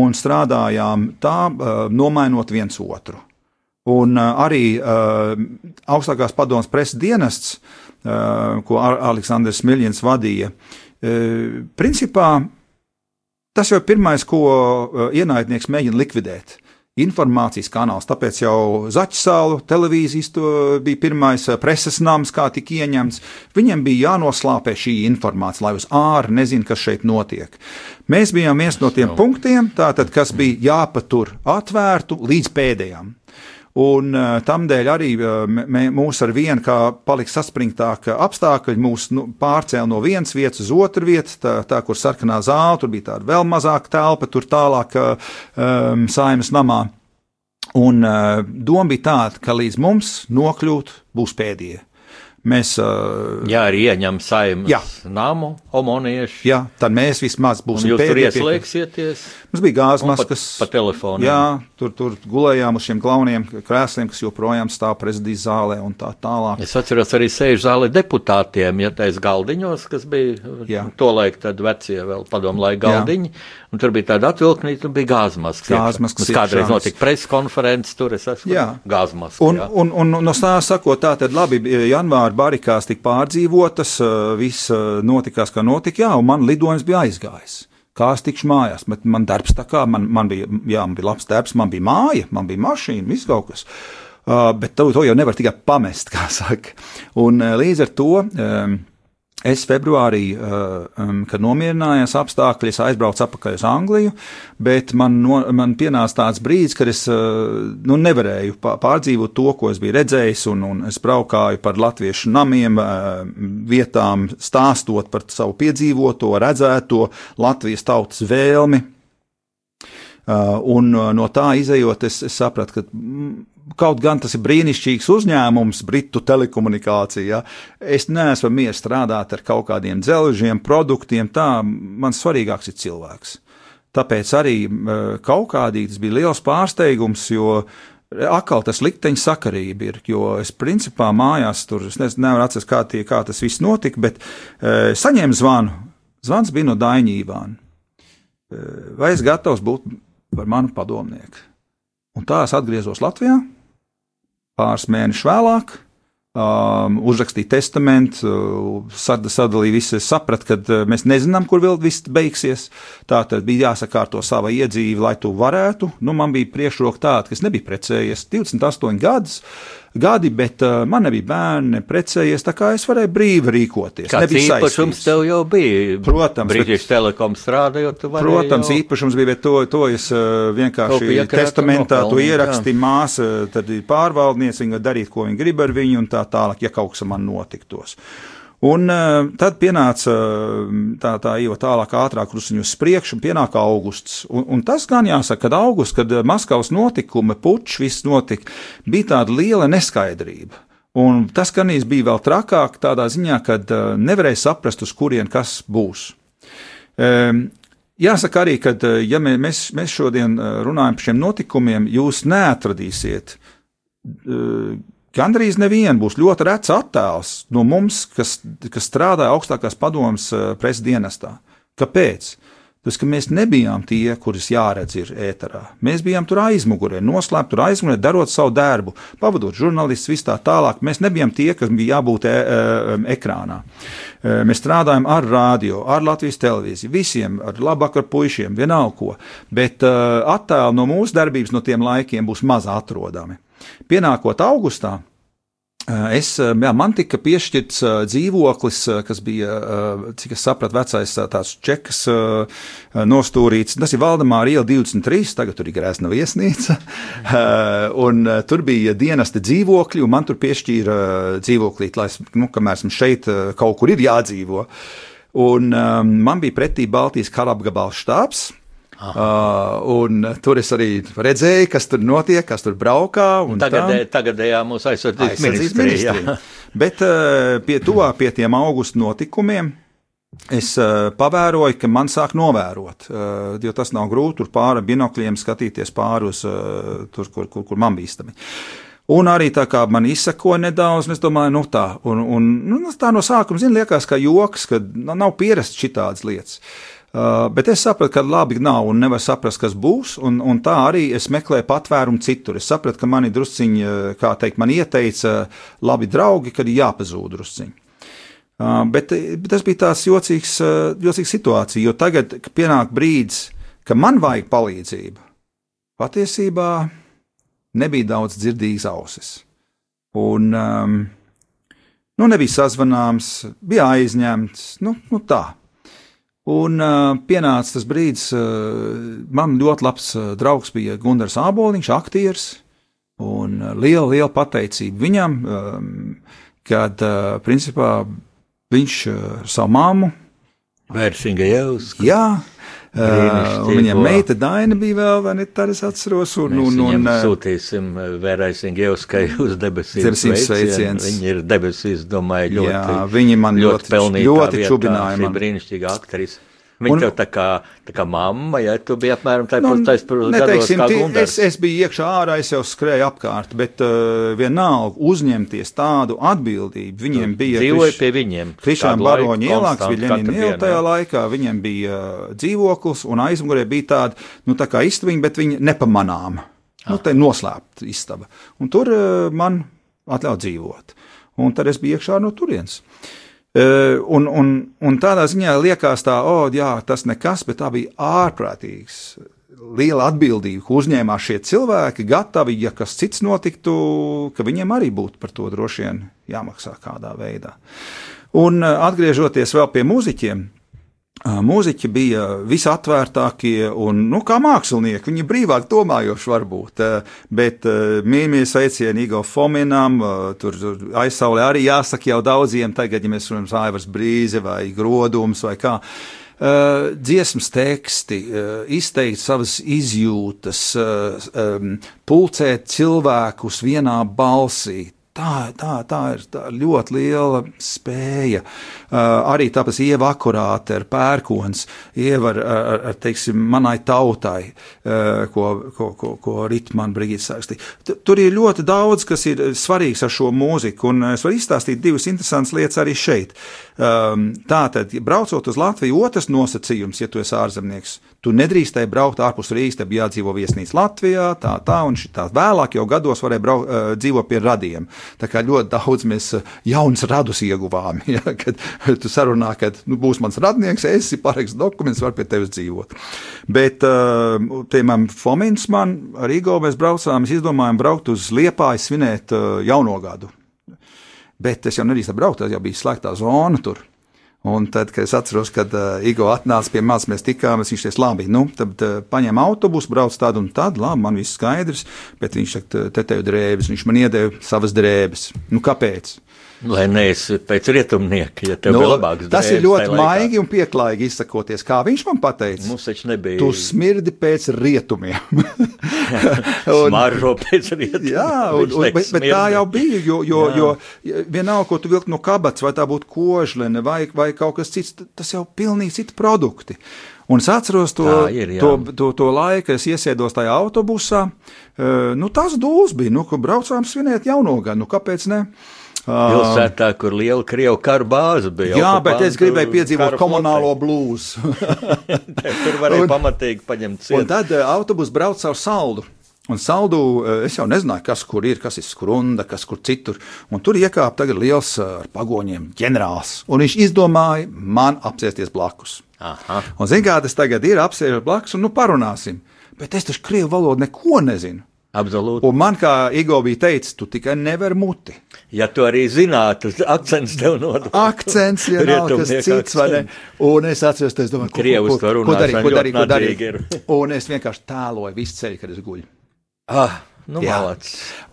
un strādājām tā, uh, nomainot viens otru. Un uh, arī uh, augstākās padomas preses dienests, uh, ko Aleksandrs Miljans vadīja, uh, principā tas jau ir pirmais, ko uh, ienaidnieks mēģina likvidēt informācijas kanāls. Tāpēc jau Zaķisālu televīzijas bija pirmais eh, preses nams, kā tika ieņemts. Viņiem bija jānoslāpē šī informācija, lai uz ārā nezinātu, kas šeit notiek. Mēs bijām viens no tiem punktiem, tātad, kas bija jāpatur atvērtu līdz pēdējām. Un uh, tam dēļ arī uh, mūs ar vienu, kā palika saspringtāk apstākļi, mūs nu, pārcēla no vienas vietas uz otru vietu, tā, tā kur sarkanā zāle, tur bija tāda vēl mazāka telpa, tur tālāk um, saimas namā. Un uh, doma bija tāda, ka līdz mums nokļūt būs pēdējie. Mēs, uh, jā, arī ieņem saimnes jā. namu, homonieši. Jā, tad mēs vismaz būsim pēdējie. Jūs tur ieslēgsieties? Mums bija gāzes maskas. Pa, pa telefonu. Jā, tur, tur gulējām uz šiem klauniem krēsliem, kas joprojām stāv prezidijas zālē un tā tālāk. Es atceros arī sēžu zāli deputātiem, ja tais galdiņos, kas bija jā. tolaik tad vecie vēl padomu laiku galdiņi. Jā. Un tur bija tāda atvilknīta, un bija gāzmaskas. Gāzmaskas. Kādreiz notika preses konferences, tur es esmu gāzmaskas. Un, un, un, un no stāsta sakot, tā tad labi, janvāra barikās tika pārdzīvotas, viss notikās, kā notika, jā, un man lidojums bija aizgājis. Kā es tikšu mājās, bet man darbs tā kā, man, man bija, jā, man bija labs darbs, man bija māja, man bija mašīna, viss kaut kas. Uh, bet to, to jau nevar tikai pamest, kā saka. Un līdz ar to. Um, Es februārī, uh, um, kad nomierinājās apstākļi, es aizbraucu atpakaļ uz Angliju, bet man, no, man pienāca tāds brīdis, kad es uh, nu, nevarēju pārdzīvot to, ko es biju redzējis, un, un es braukāju par latviešu namiem, uh, vietām, stāstot par savu piedzīvoto, redzēto, Latvijas tautas vēlmi. Un no tā izējot, es, es sapratu, ka kaut gan tas ir brīnišķīgs uzņēmums, Britu telekomunikācija. Es neesmu mieru strādāt ar kaut kādiem dzelžiem, produktiem. Tā man svarīgāks ir cilvēks. Tāpēc arī kaut kādī tas bija liels pārsteigums, jo atkal tas likteņa sakarība ir. Jo es principā mājās tur nevaru atcerēties, kā, tie, kā tas viss notika, bet e, saņēmu zvanu. Zvans bija no Daņa Ivāna. E, vai es gatavs būt par manu padomnieku? Un tā es atgriezos Latvijā pāris mēnešus vēlāk um, uzrakstīja testamentu, uh, sad, sadalīja visu. Es sapratu, ka uh, mēs nezinām, kur vēl viss beigsies. Tā tad bija jāsakārto sava iedzīve, lai to varētu. Nu, man bija priekšroka tāda, ka es nebiju precējies 28 gadus gadi, bet uh, man nebija bērni, neprecējies, tā kā es varēju brīvi rīkoties. Kāds īpašums tev jau bija? Protams. Brītish Telekom strādājot, tu vari Protams, jau... īpašums bija, bet to, to es uh, vienkārši testamentā to ieraksti māsa, tad ir pārvaldniece, viņa darīt, ko viņa grib ar viņu un tā tālāk, ja kaut kas man notiktos. Un uh, tad pienāca tā, tā jau tālāk, ātrāk, krusiņu uz priekšu, un pienāca augusts. Un, un tas gan jāsaka, kad augusts, kad Maskavas notikumi, pučs, viss notika, bija tāda liela neskaidrība. Un tas gan bija vēl trakāk tādā ziņā, ka uh, nevarēja saprast, uz kurien kas būs. Um, Jāsaka arī, ka, ja mēs, mēs šodien runājam par šiem notikumiem, jūs neatradīsiet uh, Gandrīz neviena būs ļoti rets attēls no mums, kas, kas strādāja augstākās padomas eh, prezidentā. Kāpēc? Tas, ka mēs nebijām tie, kurus jāredz ir ēterā. Mēs bijām tur aizmugurē, noslēpti tur aizmugurē, darot savu darbu, pavadot žurnālistus, vis tā tālāk. Mēs nebijām tie, kas bija jābūt e, e, ekrānā. E, mēs strādājam ar radio, ar Latvijas televīziju, visiem, ar labāk ar puišiem, vienalga ko. Bet e, attēli no mūsu darbības no tiem laikiem būs maz atrodami. Pienākot augustā, eh, Es, eh, jā, man tika piešķirts uh, dzīvoklis, kas bija, cik es sapratu, vecais tāds čekas nostūrīts. Tas ir Valdemāra iela 23, tagad tur ir grēsna viesnīca. un tur bija dienesta dzīvokļi, un man tur piešķīra dzīvoklīt, lai, nu, kamēr esmu šeit, kaut kur ir jādzīvo. Un man bija pretī Baltijas karapgabals štābs. Uh, un tur es arī redzēju, kas tur notiek, kas tur braukā. Tagadē, tagadējā mūsu aizsardzības ministrijā. Bet uh, pie tuvā pie tiem augustu notikumiem. Es uh, pavēroju, ka man sāk novērot, uh, jo tas nav grūti tur pāri binokļiem skatīties pāri uz uh, tur, kur, kur, kur man bīstami. Un arī tā kā man izsakoja nedaudz, es domāju, nu tā, un, un nu, tā no sākuma, zin, liekas, kā joks, ka nav pierasts šitādas lietas. Uh, Uh, bet es sapratu, ka labi nav un nevar saprast, kas būs. Un, un tā arī es meklēju patvērumu citur. Es sapratu, ka mani drusciņi, uh, kā teikt, man ieteica labi draugi, kad ir jāpazūd drusciņi. Uh, bet, bet tas bija tāds jocīgs, uh, jocīgs situācija, jo tagad, pienāk brīdis, ka man vajag palīdzību, patiesībā nebija daudz dzirdīgas ausis. Un, um, nu, nebija sazvanāms, bija aizņemts, nu, nu tā. Un uh, pienāca tas brīdis, uh, man ļoti labs uh, draugs bija Gunārs Āboliņš, aktieris. Un liela, liela pateicība viņam, um, kad uh, principā viņš uh, savu māmu. Vērsinga jau uz. Jā, Uh, viņam meita Daina bija vēl, vai ne, tā es atceros. Un, Mēs un, un, sūtīsim Vērai Singievskai uz debesīm sveicienu. Viņa ir debesīs, domāju, ļoti, jā, viņi man ļoti, ļoti pelnīja. Ļoti čubināja man. Brīnišķīga aktrise. Viņa un, tev tā kā, tā kā mamma, ja tu biji apmēram tā nu, gados, es, es biju iekšā ārā, es jau skrēju apkārt, bet uh, vienalga uzņemties tādu atbildību. Viņiem tu bija. Dzīvoja pie viņiem. Krišām Baroņa ielāks bija Ļenina iela tajā laikā, viņiem bija uh, dzīvoklis un aizmugurē bija tāda, nu tā kā istabiņa, bet viņa nepamanām. Ah. Nu, tā ir noslēpta istaba. Un tur uh, man atļaut dzīvot. Un tad es biju iekšā no turienes. Uh, Un, un, un tādā ziņā liekas, tā, oh, jā, tas nekas, bet tā bija ārprātīgs. Liela atbildība, ko uzņēmās šie cilvēki, gatavi, ja kas cits notiktu, ka viņiem arī būtu par to droši vien jāmaksā kādā veidā. Un atgriežoties vēl pie mūziķiem, Mūziķi bija visatvērtākie un, nu, kā mākslinieki, viņi brīvāk domājoši varbūt, bet mīmijas sveicieni Igo Fominam, tur aizsaulē arī jāsaka jau daudziem tagad, ja mēs runājam Aivars Brīze vai Grodums vai kā. uh, dziesmas teksti, uh, izteikt savas izjūtas, uh, um, pulcēt cilvēkus vienā balsī. Tā, tā, tā ir tā ļoti liela spēja. Uh, arī tāpēc ieva akurāte ar pērkons, ieva ar, ar, ar teiksim, manai tautai, uh, ko, ko, ko, ko Ritmana Brigīts sākstīja. Tur ir ļoti daudz, kas ir svarīgs ar šo mūziku, un es varu izstāstīt divas interesantas lietas arī šeit. Um, Tātad, braucot uz Latviju, otrs nosacījums, ja tu esi ārzemnieks, tu nedrīkstēji braukt ārpus Rīgas, te bija jādzīvo viesnīca Latvijā, tā, tā, un šitā vēlāk jau gados varēja braukt, uh, dzīvot pie radiem. Tā kā ļoti daudz mēs jaunas radus ieguvām, ja, kad tu sarunā, ka nu, būs mans radnieks, esi parakst dokumentus, var pie tevis dzīvot. Bet, uh, piemēram, Fomins man Igo mēs braucām, mēs izdomājām braukt uz Liepāju svinēt jauno gadu. Bet es jau nedrīkstu braukt, tas jau bija slēgtā zona tur. Un tad, kad es atceros, kad uh, Igo atnāca pie manis, mēs tikāmies, viņš teica, labi, nu, tad uh, paņem autobusu, brauc tādu un tādu, labi, man viss skaidrs, bet viņš saka, te tev drēbes, viņš man iedeva savas drēbes. Nu, kāpēc? Lai neesi pēc rietumnieka, ja tev Nu, bija labāks tas ir drēbes ļoti maigi un pieklājīgi izsakoties. Kā viņš man teica, Mums taču nebija tu smirdi pēc rietumiem. Un- smaržo pēc rietumiem. Jā, un, un, bet, bet tā jau bija. Jo, jo, jo vienalga, ko tu vilki no kabatas, vai tā būtu kožlene vai, vai kaut kas cits, tas jau pilnīgi citi produkti. Un es atceros to, Tā ir, jā. to, to, to laiku, kad es iesēdos tajā autobusā. Uh, nu, tas dūls bija, nu, kur braucām svinēt jauno gadu. Nu, kāpēc ne? Uh, Pilsētā, kur liela krievu karu bāze bija. jā, bet es okupantu gribēju piedzīvot komunālo blūzu. Tur varēja Un- pamatīgi paņemt Un ciet. tad uh, autobus brauc caur saldu. Un saldu uh, es jau nezināju, kas kur ir, kas ir skrunda, kas kur citur. Un tur iekāpa tagad liels uh, ar pagoņiem ģenerālis. Un viņš izdomāja man apsēsties blakus. Aha. Un zini, kā tas tagad ir, apsēžot blakus un nu parunāsim. Bet es taču krievu valodu neko nezinu. Absolūti. Un man, kā Igo bija teicis, tu tikai nevari muti. Ja tu arī zinātu, akcents tev nodod. Akcents, ja nav kas cits, vai ne? Un es atceros, es domāju, ko, ko, to ko, ko darīt, ko darīt, ko darīt. Un es vienkārši tēloju visu ceļu, kad es guļu. Ah, nu.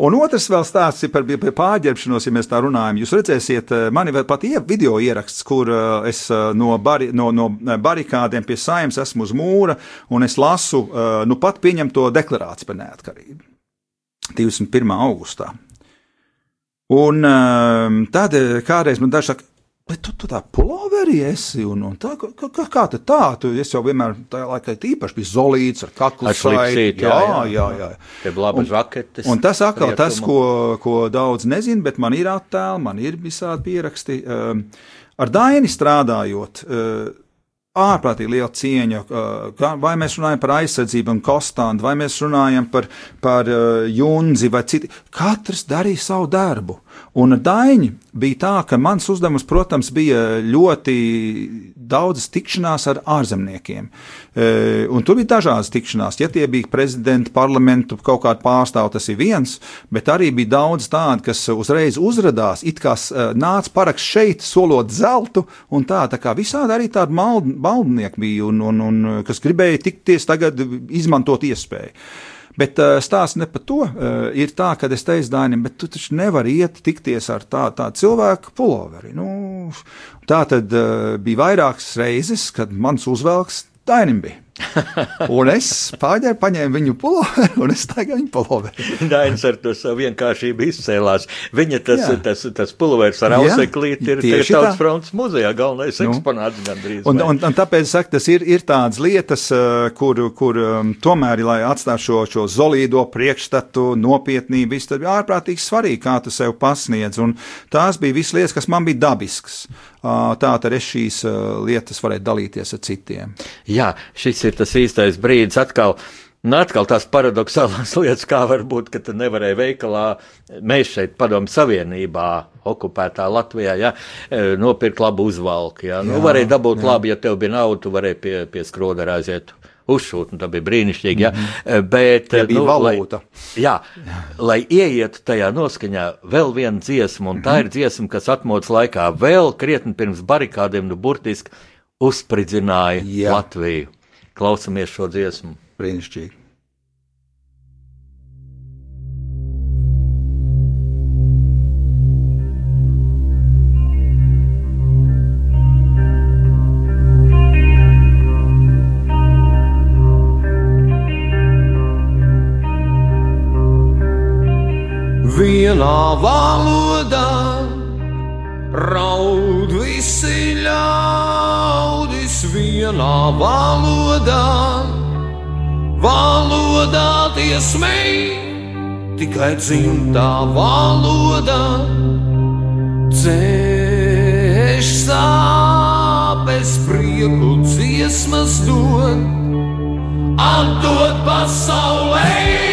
Un otrs vēl stāsts ir par, pārģērbšanos, ja mēs tā runājam. Jūs redzēsiet, eh, man ir pat video ieraksts, kur eh, es eh, no, bari, no, no barikādiem pie saimnes esmu uz mūra un es lasu, nu pat pieņemto deklarāciju par neatkarību. 21. augustā. Un um, tad eh, kādreiz man daži saka, bet tu, tu tā puloveri esi, un, un tā, kā, kā, kā tad tā, tu es jau vienmēr tajā laikā īpaši biju zolīts ar kaklu šlipsīti, jā, jā, jā, jā. jā. Tev labi žaketes. Un tas atkal tas, ko, ko daudz nezina, bet man ir attēli, man ir visādi pieraksti. Um, ar Daini strādājot, uh, ārprātīgi liela cieņa. uh, Vai mēs runājam par aizsardzību un kostānu, vai mēs runājam par, par uh, junzi vai citu. Katrs darīja savu darbu. Un Daini bija tā, ka mans uzdevums, protams, bija ļoti daudzas tikšanās ar ārzemniekiem. E, un tur bija dažādas tikšanās. Ja tie bija prezidenti, parlamentu kaut kādi pārstāvji, tas ir viens, bet arī bija daudz tādu, kas uzreiz uzrādījās, it kā e, nāca parakst šeit, solot zeltu, un tā, tā kā visādi arī tādi mald, maldnieki bija, un, un, un kas gribēja tikties tagad, izmantot iespēju. Bet uh, stāsts ne par to. Uh, ir tā, ka es teicu Dānim, bet tu taču nevari iet tikties ar tādu tā cilvēku puloveri. Nu, tā tad uh, bija vairākas reizes, kad mans uzvalks Dainim bija. Un es pārņēmu, paņēmu viņu puloveri, un es tagad viņu puloveri. Dainis ar to savu vienkāršību izcēlās. Viņa tas, Jā. tas, tas pulveris ar auseklīti ir tieši tieši Tautas tā. fronts muzejā galvenais Nu. eksponāts gandrīz. Un, un, un tāpēc es saku, tas ir, ir tādas lietas, eh, kur, kur um, tomēr, lai atstātu šo, šo zolīdo priekšstatu, nopietnību, viss tas bija ārprātīgi svarīgi, kā tu sev pasniedz. Un tās bija visas lietas, kas man bija dabiskas. Uh, Tā tad es šīs uh, lietas varēju dalīties ar citiem. Jā, šis ir tas īstais brīdis atkal. Nu, atkal tās paradoxālās lietas, kā var būt, ka tu nevarēji veikalā, mēs šeit, Padomu Savienībā, okupētā Latvijā, ja, e, nopirkt labu uzvalku. Ja. Nu, varēja dabūt jā. labi, ja tev bija nauda, tu varēji pie, pie skrodera aiziet. Uzšūt, un tā bija brīnišķīgi. Ja. Mm. Bet, Mhm. Ja bija nu, valūta. Lai, jā, lai ieietu tajā noskaņā, vēl viena dziesma, un tā Mhm. ir dziesma, kas atmodas laikā vēl krietni pirms barikādiem, nu, burtiski uzspridzināja Jā. Latviju. Klausamies šo dziesmu. Brīnišķīgi. Vienā valodā, raud visi ļaudis vienā valodā, valodā tie smēj, tikai dzimtā valodā, dzēš sāpes prieku dziesmas dod, atdod pasaulē.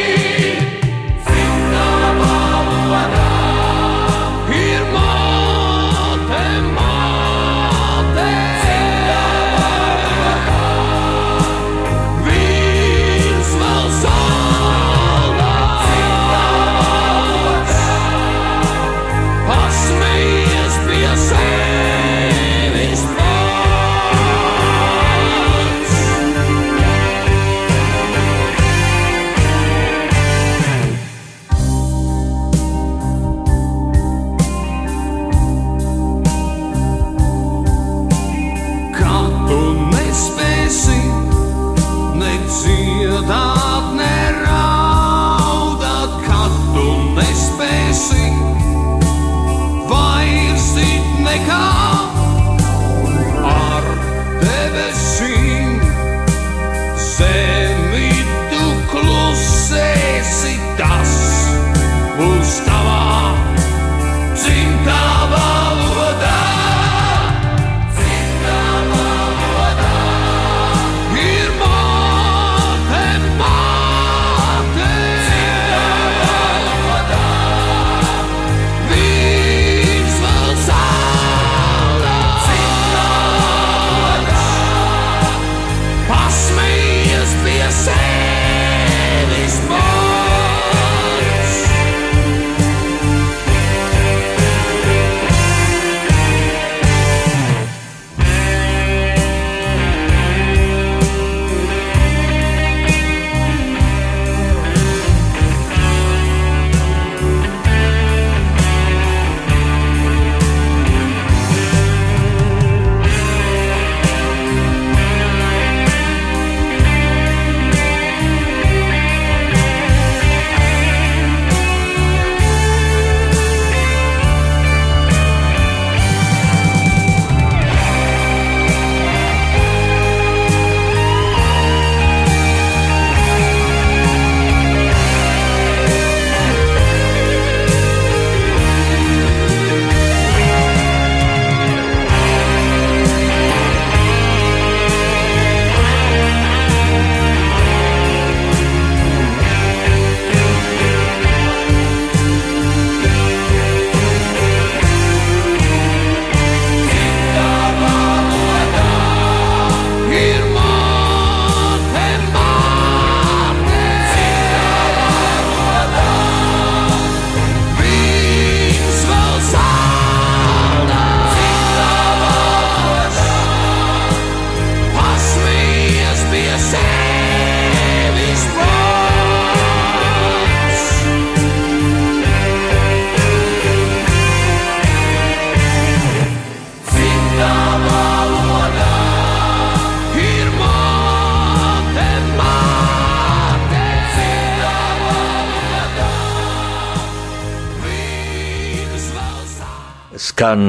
Skan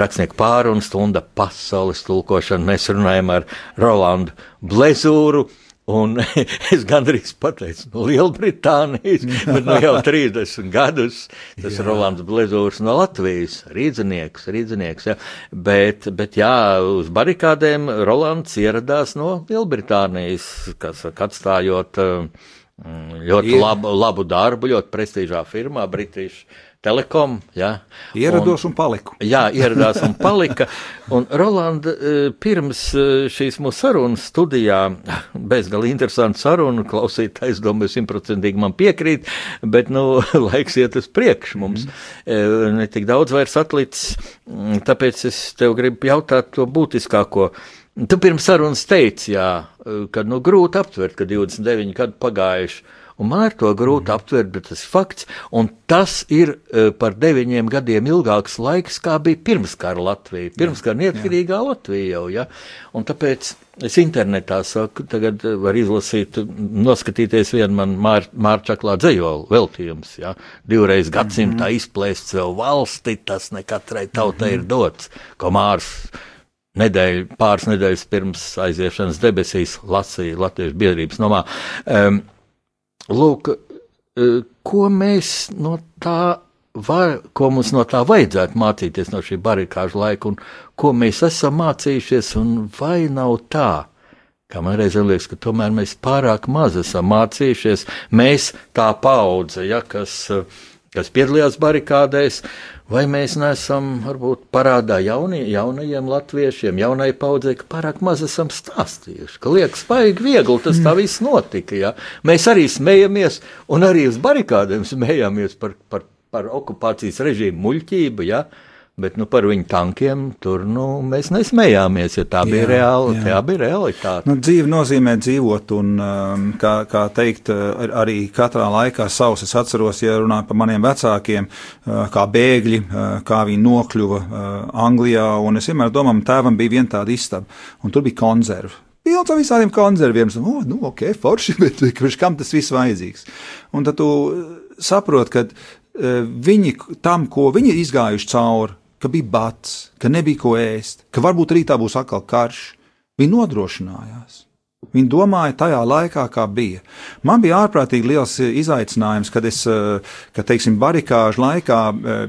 rakstnieku pārunu stunda pasaules tulkošana. Mēs runājam ar Rolandu Blezūru. Un es gandrīz pateicu, no Lielbritānijas, bet nu jau 30 gadus tas ir Rolands Blezūrs no Latvijas, rīznieks, rīznieks. Ja. Bet, bet jā, uz barikādēm Rolands ieradās no Lielbritānijas, kas atstājot uh, ļoti labu, labu darbu, ļoti prestižā firmā, British Telecom. Ja. Ierados un paliku. Jā, ieradās un palika. Un Rolanda, eh, pirms eh, šīs mūsu sarunas studijā, bezgalīgi interesanta saruna, klausītājs, domāju, simtprocentīgi man piekrīt, bet, nu, laiks iet uz priekšu mums. Mm. Ne tik daudz vairs atlicis, mm, tāpēc es tev gribu jautāt to būtiskāko. Tu pirms sarunas teici, jā, ka, nu, grūti aptvert, ka 29 gadi pagājuši. Un man ir to grūti aptvert, bet tas ir fakts. Un tas ir uh, par deviņiem gadiem ilgāks laiks, kā bija pirmskara Latvija. Pirmskara neatkarīgā Latvija jau. Ja? Un tāpēc es internetā saku, tagad eh, var izlasīt, noskatīties vienu man mār, mārčaklā dzējolu veltījums. Ja? Divreiz gadsimtā izplēst sev valsti, tas ne katrai tautai ir dots. Ko mārs nedēļu, pāris nedēļas pirms aiziešanas debesīs lasīja Latvijas biedrības nomā. Um, Lūk, eh, ko mēs no tā var, ko mums no tā vajadzētu mācīties no šī barikāžu laika, un ko mēs esam mācījušies, un vai nav tā, kā man reizēm liekas, ka tomēr mēs pārāk maz esam mācījušies, mēs tā paudze, ja, kas, kas piedalījās barikādēs, Vai mēs neesam varbūt parādā jaunie, jaunajiem latviešiem, jaunai paudzei, ka pārāk maz esam stāstījuši, ka liekas, baigi viegli tas tā viss notika. Ja? Mēs arī smējamies, un arī uz barikādēm smējāmies par, par, par okupācijas režīmu muļķību. Ja? Bet nu, par viņu tankiem tur nu, mēs nesmējāmies, ja tā bija, jā, reāli, jā. Tā bija realitāte. Nu, dzīve nozīmē dzīvot, un, um, kā, kā teikt, ar, arī katrā laikā savs. Es atceros, ja runāju par maniem vecākiem, uh, kā bēgļi, uh, kā viņi nokļuva uh, Anglijā, es vienmēr domāju, tēvam bija viena tāda istaba, un tur bija konzerva. Pilns ar visādiem konserviem. Oh, nu, ok, forši, bet kam tas viss vajadzīgs? Un tad tu saproti, ka viņi tam, ko viņi ir izgājuši cauri, ka bija bats, ka nebija ko ēst, ka varbūt rītā būs atkal karš. Viņi nodrošinājās. Viņi domāja tajā laikā, kā bija. Man bija ārprātīgi liels izaicinājums, kad es, kad, teiksim, barikāžu laikā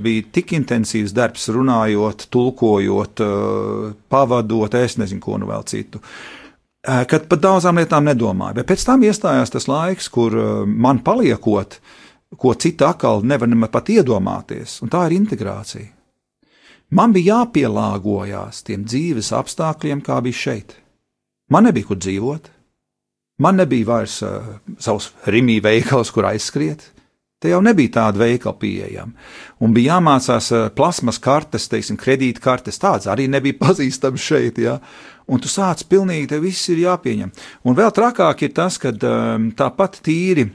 bija tik intensīvs darbs, runājot, tulkojot, pavadot, es nezinu, ko nu vēl citu. Kad par daudzām lietām nedomāju, bet pēc tam iestājās tas laiks, kur man paliekot, ko cita atkal nevar pat iedomāties, un tā ir integrācija. Man bija jāpielāgojas tiem dzīves apstākļiem, kā bija šeit. Man nebija kur dzīvot, man nebija vairs uh, savs rīmī veikals, kur aizskriet. Te jau nebija tāda veikala pieejama. Un bija jāmācās uh, plasmas kartes, teiksim, kredītkartes, tādas arī nebija pazīstamas šeit. Ja? Un tu sāc pilnīgi, tev viss ir jāpieņem. Un vēl trakāk ir tas, ka um, tāpat tīri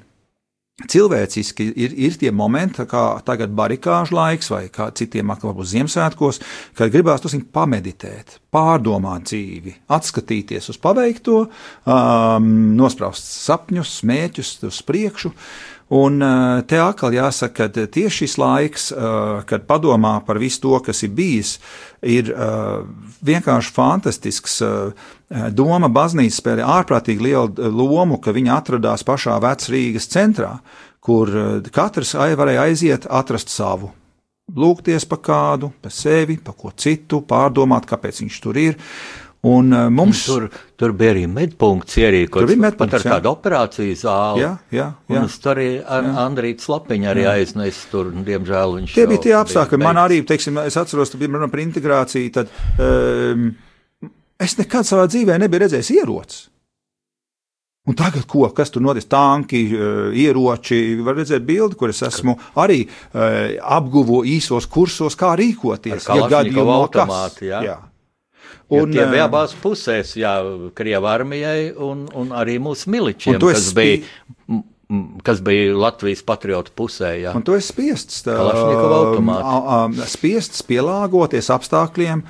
Cilvēciski ir, ir tie momenti, kā tagad barikāžu laiks, vai kā citiem atkal varbūt Ziemassvētkos, kad gribās tos pameditēt, pārdomāt dzīvi, atskatīties uz paveikto, um, nospraust sapņus, smēķus uz priekšu. Un te atkal jāsaka, ka tieši šis laiks, kad padomā par visu to, kas ir bijis, ir vienkārši fantastisks. Doma baznīca spēlē ārprātīgi lielu lomu, ka viņa atradās pašā vecrīgas centrā, kur katrs varēja aiziet, atrast savu. Lūgties par kādu, par sevi, par ko citu, pārdomāt, kāpēc viņš tur ir. Un uh, mums tur, tur bija arī medpunkts ierīkots. Tur bija medpunkts, pat ar jā. kādu operāciju zāli. Jā, jā, jā. Un tur arī ar Andrītu Slapiņu arī aiznesu tur, un diemžēl viņš. Tie bija tie apstākļi. Man arī, teiksim, es atceros, ka bija runa par integrāciju, tad um, es nekad savā dzīvē nebiju redzējis ierocis. Un tagad, ko, kas tur notiek? Tanki, ieroči, var redzēt bildi, kur es esmu arī uh, apguvu īsos kursos, kā rīkoties. Ja gadījumā automāti, jā. Un, jo tie bija abās pusēs, jā, Krievijas armijai un, un arī mūsu miličiem, kas bija. Kas bija Latvijas patriotu pusē? Jā. Un tu esi spiests, spiests pielāgoties apstākļiem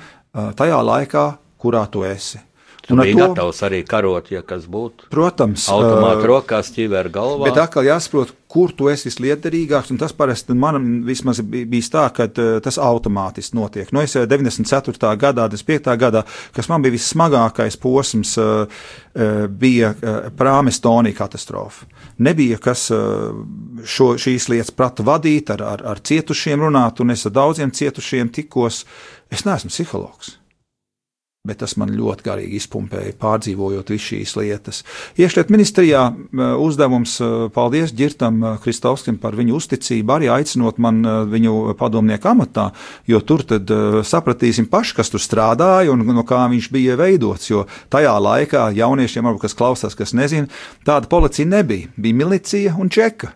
tajā laikā, kurā tu esi. Tu un biji to, gatavs arī karot, ja kas būtu. Protams, automāti uh, rokās, ķiver galvā. Bet atkal jāsaprot, kur tu esi visliederīgāks, un tas parasti man vismaz bija tā, ka uh, tas automātiski notiek. Nu, es 94. gadā, 25. gadā, kas man bija vissmagākais posms, uh, uh, bija uh, Prāmestonija katastrofa. Nebija kas uh, šo, šīs lietas prata vadīt, ar, ar, ar cietušiem runāt, un es ar daudziem cietušiem tikos. Es neesmu psihologs bet tas man ļoti garīgi izpumpēja, pārdzīvojot visu šīs lietas. Iešliet ministrijā uzdevums, paldies Girtam Kristovskim par viņu uzticību, arī aicinot man viņu padomnieku amatā, jo tur tad sapratīsim paši, kas tur strādāja un no kā viņš bija veidots, jo tajā laikā jauniešiem, varbūt kas klausās, kas nezina, tāda policija nebija, bija milicija un čeka.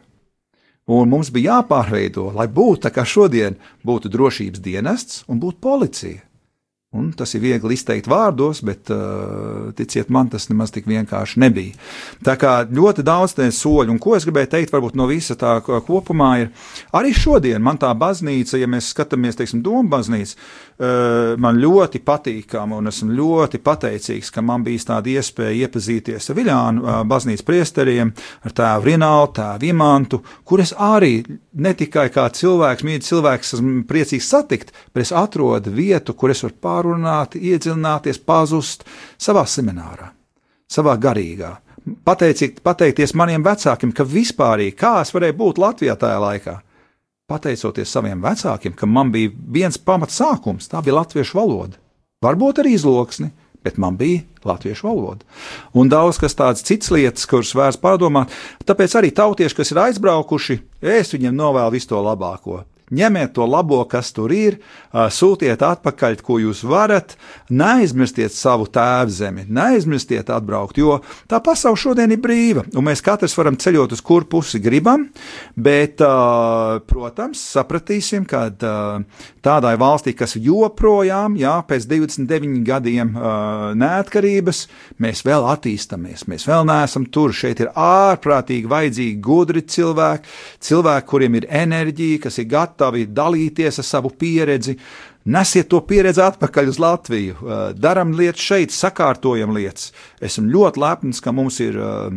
Un mums bija jāpārveido, lai būtu tā kā šodien būtu drošības dienests un būtu policija. Un tas ir viegli izteikt vārdos, bet, uh, ticiet man, tas nemaz tik vienkārši nebija. Tā kā ļoti daudz tādu soļu, un ko es gribēju teikt, varbūt no visa tā ko- kopumā, ir arī šodien man tā baznīca, ja mēs skatāmies, teiksim, Doma baznīca, uh, man ļoti patīkama, un esmu ļoti pateicīgs, ka man bija tāda iespēja iepazīties ar Viļānu uh, baznīcas priesteriem, ar tēvu Rinaldu, tēvu Imantu, kur es arī ne tikai kā cilvēks, mīļš cilvēks, esmu priecīgs satikt, bet es atrodu vietu, kur es varu pārunāt, iedziļināties, pazust savā seminārā, savā garīgā. Pateicīgi, pateikties maniem vecākiem, ka vispār kā es varēju būt Latvijā tajā laikā. Pateicoties saviem vecākiem, ka man bija viens pamats sākums, tā bija latviešu valoda. Varbūt arī izloksni, bet man bija latviešu valoda. Un daudz kas tāds cits lietas, kuras vērts pārdomāt. Tāpēc arī tautieši, kas ir aizbraukuši, es viņiem novēlu visu to labāko. Ņemiet to labo, kas tur ir, sūtiet atpakaļ, ko jūs varat, neaizmirstiet savu tēvu zemi, neaizmirstiet atbraukt, jo tā pasaule šodien ir brīva, un mēs katrs varam ceļot uz kur pusi gribam, bet, protams, sapratīsim, ka tādai valstī, kas joprojām, jā, pēc 29 gadiem neatkarības, mēs vēl attīstamies, mēs vēl neesam tur. Šeit ir ārprātīgi vajadzīgi gudri cilvēki, cilvēki, kuriem ir enerģija, kas ir gatavi dalīties ar savu pieredzi. Nesiet to pieredzi atpakaļ uz Latviju, uh, darām lietas šeit, sakārtojam lietas. Esmu ļoti lepns, ka mums ir uh,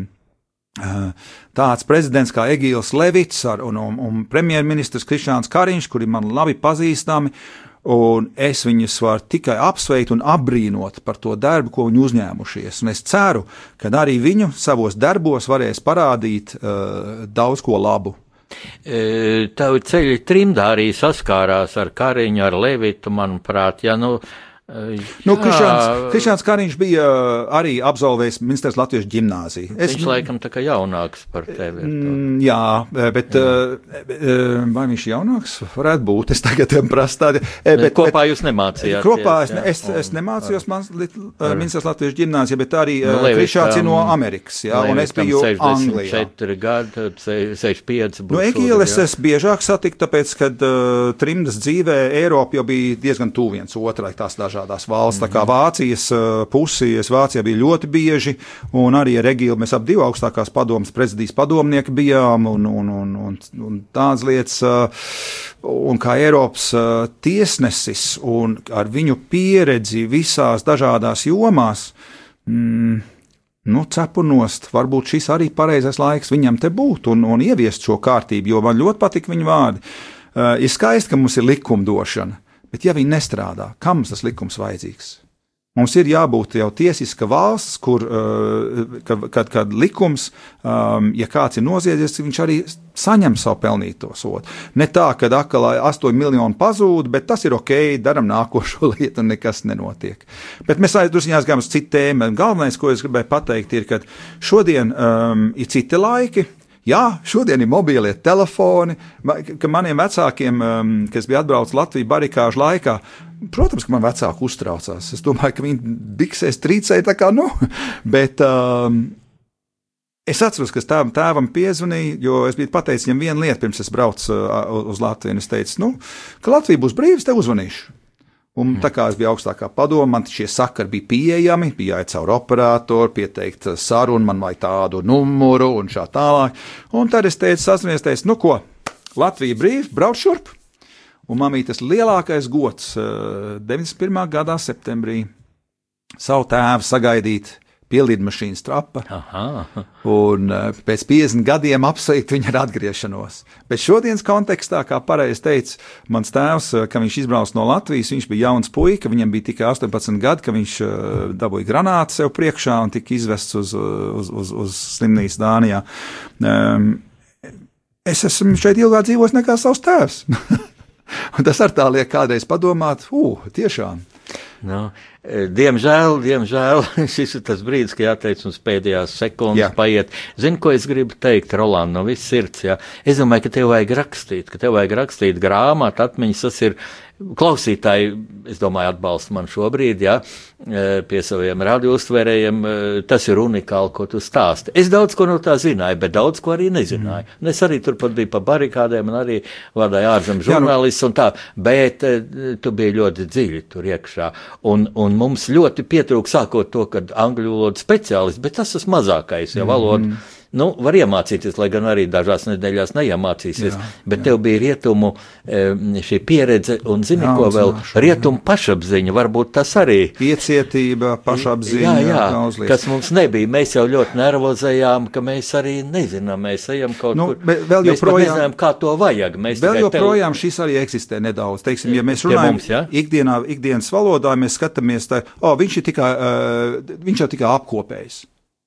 uh, tāds prezidents kā Egīls Levits ar, un, un, un premjerministrs Krišāns Kariņš, kuri man labi pazīstami. Un es viņus varu tikai apsveikt un apbrīnot par to darbu, ko viņi uzņēmušies. Un es ceru, ka arī viņu savos darbos varēs parādīt uh, daudz ko labu. E, Tavu ceļu trimdā arī saskārās ar Kariņu, ar Levitu, manuprāt, ja, nu, Nu, jā, Krišāns, Krišāns Kariņš bija arī absolvējis Ministrs Latvijas gimnāziju. Es, Viņš laikam tā kā jaunāks par tevi. Mm, Jā, bet uh, vai viņš jaunāks? Varētu būt. Es tagad tam prasu tādu. eh, Bet, kopā jūs nemācījāties. Kopā es, jā, ne, es, es un- nemācījos Ministrs Latvijas gimnāzijā, bet arī Nu, Krišāns ir no Amerikas. Jā, un es biju Anglijā. 64 gadi, se- 65 būs. No Egīla es jā. biežāk satikt, tāpēc, ka uh, trimdas dzīvē Eiropa jau bija diezgan tuvu viens otrai, tās dažādās valsts. Tā kā Vācijas uh, pusi, es Vācijā biju ļoti bieži, un arī ar Egīlu mēs ap divu augstākās padomas prezidijas padomnieki bijām, un, un, un, un, un tādas lietas, uh, un kā Eiropas uh, tiesnesis, un ar viņu pieredzi visās dažādās jomās. Mm, nu, cepu nost. Varbūt šis arī pareizais laiks viņam te būt un, un ieviest šo kārtību, jo man ļoti patīk viņa vārdi. Uh, ir skaisti, ka mums ir likumdošana, bet ja viņi nestrādā, kam mums tas likums vajadzīgs? Mums ir jābūt jau tiesiska valsts, kur, uh, kad, kad, kad likums, um, ja kāds ir noziedzies, viņš arī saņem savu pelnīto sodu. Ne tā, ka akalā 8 miljoni pazūd, bet tas ir ok, darām nākošo lietu un nekas nenotiek. Bet mēs aizdursījām gājām uz citu tēmu. Galvenais, ko es gribēju pateikt, ir, ka šodien um, ir citi laiki. Jā, šodien ir mobilie telefoni, ka maniem vecākiem, um, kas bija atbraucis Latvijas barikāžu laikā, protams, ka man vecāki uztraucās. Es domāju, ka viņi biksēs trīcēja tā kā, nu, bet um, es atceros, ka tēvam, tēvam piezvanīju, jo es biju pateicis viņam vienu lietu, pirms es braucu uh, uz Latviju, es teicu, nu, ka Latvija būs brīva, es te uzvanīšu. Un tā kā es biju augstākā padomā, man šie sakari bija pieejami, bija jāiet caur operatoru, pieteikt sarunu, man vajag tādu numuru un šā tālāk. Un tad es teicu, sasniedz, teicu, nu ko, Latvija brīva, brauc šurp. Un tas lielākais gods eh, 91. gadā, septembrī, savu tēvu sagaidīt pie lidmašīnas trapa Aha. un eh, pēc 50 gadiem apsveikt viņu ar atgriešanos. Bet šodienas kontekstā, kā pareizi teica mans tēvs, eh, kad viņš izbrauca no Latvijas, viņš bija jauns puika, viņam bija tikai 18 gadi, kad viņš eh, dabūja granātu sev priekšā un tika izvests uz, uz, uz, uz slimnīcu Dānijā. Um, es esmu šeit ilgāk dzīvojis nekā savs tēvs. Tas ar tā liek kādreiz padomāt, ugh, tiešām. Nu, Eh, Diemžēl, diemžēl šis ir tas brīdis, kad jāteic mums pēdējās sekundes Jā. paiet. Zini, ko es gribu teikt, Roland, no viss sirds. Jā. Es domāju, ka tev vajag rakstīt, ka tev vajag rakstīt grāmatu, atmiņas, tas ir klausītāji, es domāju, atbalsta man šobrīd, jā, eh, pie saviem radiouztvērējiem. eh, Tas ir unikāli, ko tu stāsti. Es daudz ko no tā zināju, bet daudz ko arī nezināju. Mm. Es arī turpat biju pa barikādēm un arī vadīju ārzemju nu- žurnālistus un tā, bet eh, tu biji ļoti dziļi tur iekšā. Un, un mums ļoti pietrūka sākot to, kad angļu valodas speciālists, bet tas tas mazākais, ja valoda. Mm. Nu, var iemācīties, lai gan arī dažās nedēļās neiemācīsies, jā, bet jā. tev bija rietumu šī pieredze un, zini, ko vēl, jā. rietumu pašapziņa, varbūt tas arī. Iecietība, pašapziņa, Jā, jā, lietas. kas mums nebija. Mēs jau ļoti nervozējām, ka mēs arī nezinām, mēs ejam kaut Nu, kur. vēl joprojām- nezinām, kā to vajag. Mēs Vēl tikai tev- joprojām šis arī eksistē nedaudz. Teiksim, ja mēs runājam mums, ja? ikdienā, ikdienas valodā, mēs skatāmies, tā, oh, viņš, ir tikai, uh, viņš jau tikai apkopējis.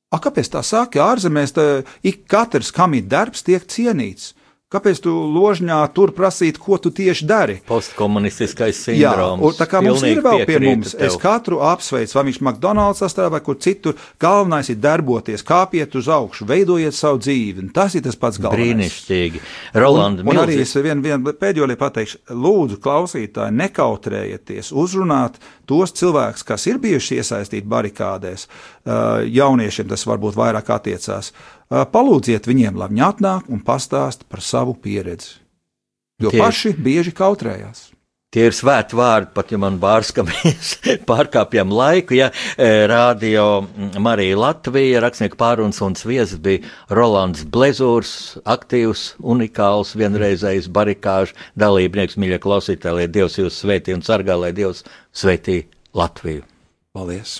A, kāpēc tā saka? Ārzemēs tā, ik katrs, kam ir darbs, tiek cienīts. Kāpēc tu ložņā tur prasīt, ko tu tieši dari? Postkomunistiskais Jā, sindroms. un tā kā mums ir vēl pie mums, tev. es katru apsveicu, vai viņš McDonald's sastāvā vai kur citur. Galvenais ir darboties, kāpiet uz augšu, veidojiet savu dzīvi. Tas ir tas pats galvenais. Brīnišķīgi. Rolanda, Un, un arī es vienu vien pēdējo lietu pateikšu, lūdzu, klausītāji, nekautrējieties, uzrunāt tos cilvēkus, kas ir bijuši iesaistīti barikādēs. Uh, Jauniešiem tas varbūt vairāk attiecās. Uh, Palūdziet viņiem, lai viņi atnāk un pastāst par savu pieredzi. Jo Tie- paši bieži kautrējās. Tie ir svēti vārdi, pat ja man bārs, ka mēs pārkāpjam laiku. Ja eh, rādio mm, Marija Latvija, rakstnieka pārunas un viesis bija Rolands Blezūrs, aktīvs, unikāls, vienreizējs barikāžu dalībnieks, mīļie klausītāji, lai Dievs jūs svētī un sargā, lai Dievs svētī Latviju. Paldies!